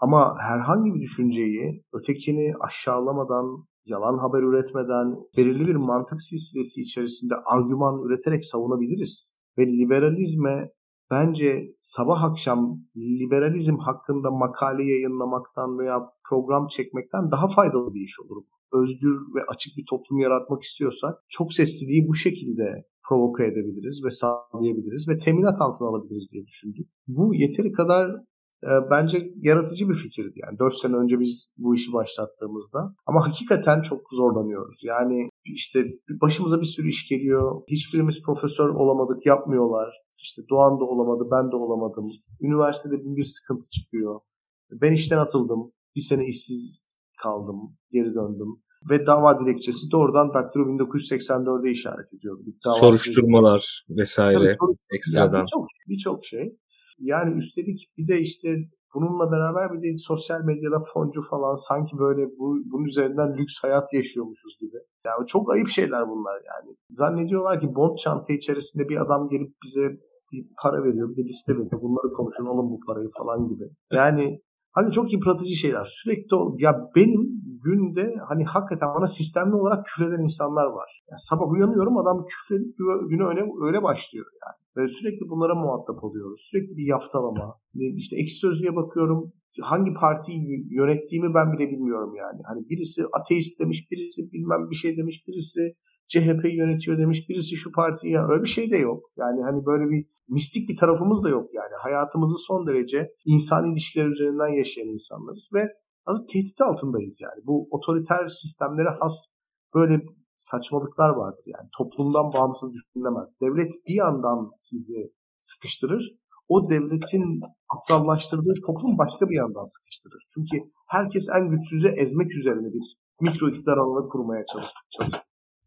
Ama herhangi bir düşünceyi ötekini aşağılamadan, yalan haber üretmeden, belirli bir mantık silsilesi içerisinde argüman üreterek savunabiliriz. Ve liberalizme bence sabah akşam liberalizm hakkında makale yayınlamaktan veya program çekmekten daha faydalı bir iş olur. Özgür ve açık bir toplum yaratmak istiyorsak çok sesliliği bu şekilde provoke edebiliriz ve sağlayabiliriz ve teminat altına alabiliriz diye düşündük. Bu yeteri kadar e, bence yaratıcı bir fikirdi. Yani 4 sene önce biz bu işi başlattığımızda. Ama hakikaten çok zorlanıyoruz. Yani işte başımıza bir sürü iş geliyor. Hiçbirimiz profesör olamadık, yapmıyorlar. İşte Doğan da olamadı, ben de olamadım. Üniversitede bin bir sıkıntı çıkıyor. Ben işten atıldım. Bir sene işsiz kaldım. Geri döndüm. Ve dava dilekçesi doğrudan Daktilo 1984'e işaret ediyor. Dava Soruşturmalar vesaire Tabii, soruşturma, ekstradan. Birçok bir şey. Yani üstelik bir de işte bununla beraber bir de sosyal medyada foncu falan sanki böyle bu, bunun üzerinden lüks hayat yaşıyormuşuz gibi. Yani çok ayıp şeyler bunlar yani. Zannediyorlar ki bond çanta içerisinde bir adam gelip bize bir para veriyor bir de liste veriyor. Bunları konuşun alın bu parayı falan gibi. Yani hani çok yıpratıcı şeyler. Sürekli ya benim günde hani hakikaten bana sistemli olarak küfreden insanlar var. Yani sabah uyanıyorum adam küfredip güne öyle, öyle başlıyor yani. Sürekli bunlara muhatap oluyoruz. Sürekli bir yaftalama. İşte ekşi sözlüğe bakıyorum. Hangi partiyi yönettiğimi ben bile bilmiyorum yani. Hani birisi ateist demiş, birisi bilmem bir şey demiş, birisi CHP yönetiyor demiş, birisi şu partiyi ya öyle bir şey de yok. Yani hani böyle bir mistik bir tarafımız da yok yani. Hayatımızı son derece insan ilişkiler üzerinden yaşayan insanlarız ve aslında tehdit altındayız yani. Bu otoriter sistemlere has böyle saçmalıklar vardır yani. Toplumdan bağımsız düşünülemez. Devlet bir yandan sizi sıkıştırır. O devletin aptallaştırdığı toplum başka bir yandan sıkıştırır. Çünkü herkes en güçsüzü ezmek üzerine bir mikro iktidar alanı kurmaya çalışır.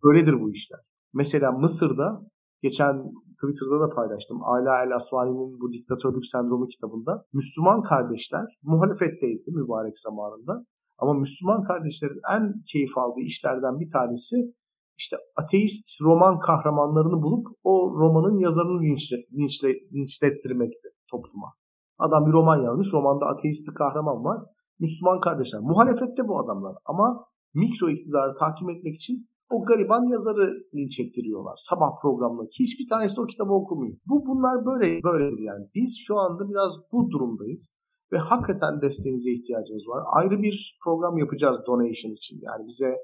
Böyledir bu işler. Mesela Mısır'da geçen Twitter'da da paylaştım. Ala El Asvani'nin bu diktatörlük sendromu kitabında Müslüman kardeşler muhalefetteydi mübarek zamanında. Ama Müslüman kardeşlerin en keyif aldığı işlerden bir tanesi işte ateist roman kahramanlarını bulup o romanın yazarını linçle, linçle, linçlettirmekti topluma. Adam bir roman yazmış. Romanda ateist bir kahraman var. Müslüman kardeşler. Muhalefette bu adamlar. Ama mikro iktidarı takip etmek için o gariban yazarı linç ettiriyorlar. Sabah programındaki. Hiçbir tanesi de o kitabı okumuyor. Bu bunlar böyle böyledir yani. Biz şu anda biraz bu durumdayız. Ve hakikaten desteğinize ihtiyacımız var. Ayrı bir program yapacağız donation için. Yani bize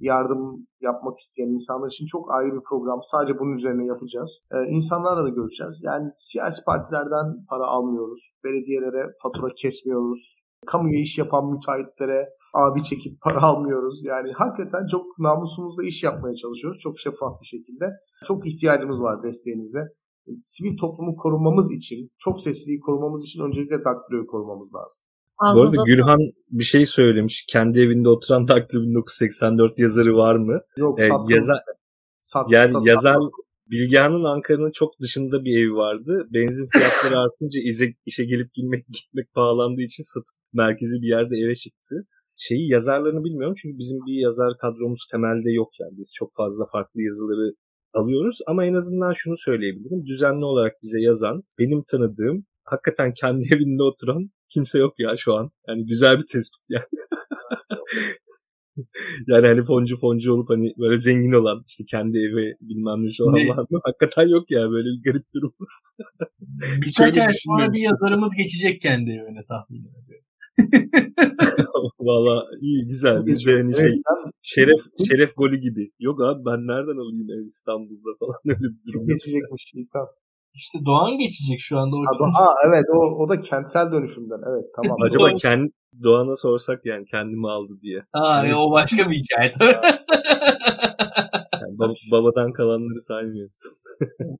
yardım yapmak isteyen insanlar için çok ayrı bir program. Sadece bunun üzerine yapacağız. Ee, insanlarla da görüşeceğiz. Yani siyasi partilerden para almıyoruz. Belediyelere fatura kesmiyoruz. Kamuya iş yapan müteahhitlere abi çekip para almıyoruz. Yani hakikaten çok namusumuzla iş yapmaya çalışıyoruz. Çok şeffaf bir şekilde. Çok ihtiyacımız var desteğinize. Sivil toplumu korumamız için, çok sesliliği korumamız için öncelikle daktiloyu korumamız lazım. Bu arada Gülhan bir şey söylemiş. Kendi evinde oturan Daktilo 1984 yazarı var mı? Yok. Ee, yazar, Sat, Yani sat- yazar Bilgehan'ın Ankara'nın çok dışında bir evi vardı. Benzin fiyatları artınca ize, işe gelip gitmek, gitmek pahalandığı için satıp merkezi bir yerde eve çıktı. Şeyi yazarlarını bilmiyorum çünkü bizim bir yazar kadromuz temelde yok yani. Biz çok fazla farklı yazıları alıyoruz ama en azından şunu söyleyebilirim. Düzenli olarak bize yazan, benim tanıdığım, hakikaten kendi evinde oturan kimse yok ya şu an. Yani güzel bir tespit yani. yani hani foncu foncu olup hani böyle zengin olan işte kendi evi bilmem ne olan Ne? var mı? Hakikaten yok ya böyle bir garip durum. Birkaç ay sonra bir yazarımız geçecek kendi evine tahmin ediyorum. Valla iyi güzel. Biz de hani şey şeref şeref golü gibi. Yok abi ben nereden alayım ev İstanbul'da falan öyle bir durum. geçecekmiş. İşte Doğan geçecek şu anda. O Ha, ha, evet o, o da kentsel dönüşümden. Evet tamam. Acaba kendi Doğan'a sorsak yani kendimi aldı diye. Ha, ya o başka bir hikaye tabii. Yani bab- babadan kalanları saymıyoruz.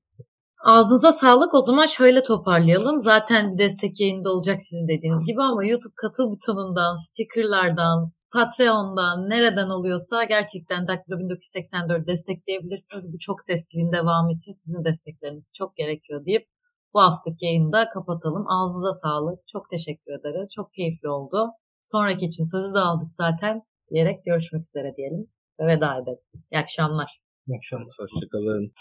Ağzınıza sağlık. O zaman şöyle toparlayalım. Zaten bir destek yayında olacak sizin dediğiniz gibi ama YouTube katıl butonundan, stickerlardan, Patreon'dan nereden oluyorsa gerçekten Daktilo 1984 destekleyebilirsiniz. Bu çok sesliliğin devamı için sizin destekleriniz çok gerekiyor deyip bu haftaki yayında kapatalım. Ağzınıza sağlık. Çok teşekkür ederiz. Çok keyifli oldu. Sonraki için sözü de aldık zaten diyerek görüşmek üzere diyelim ve veda edelim. İyi akşamlar. İyi akşamlar. Hoşçakalın.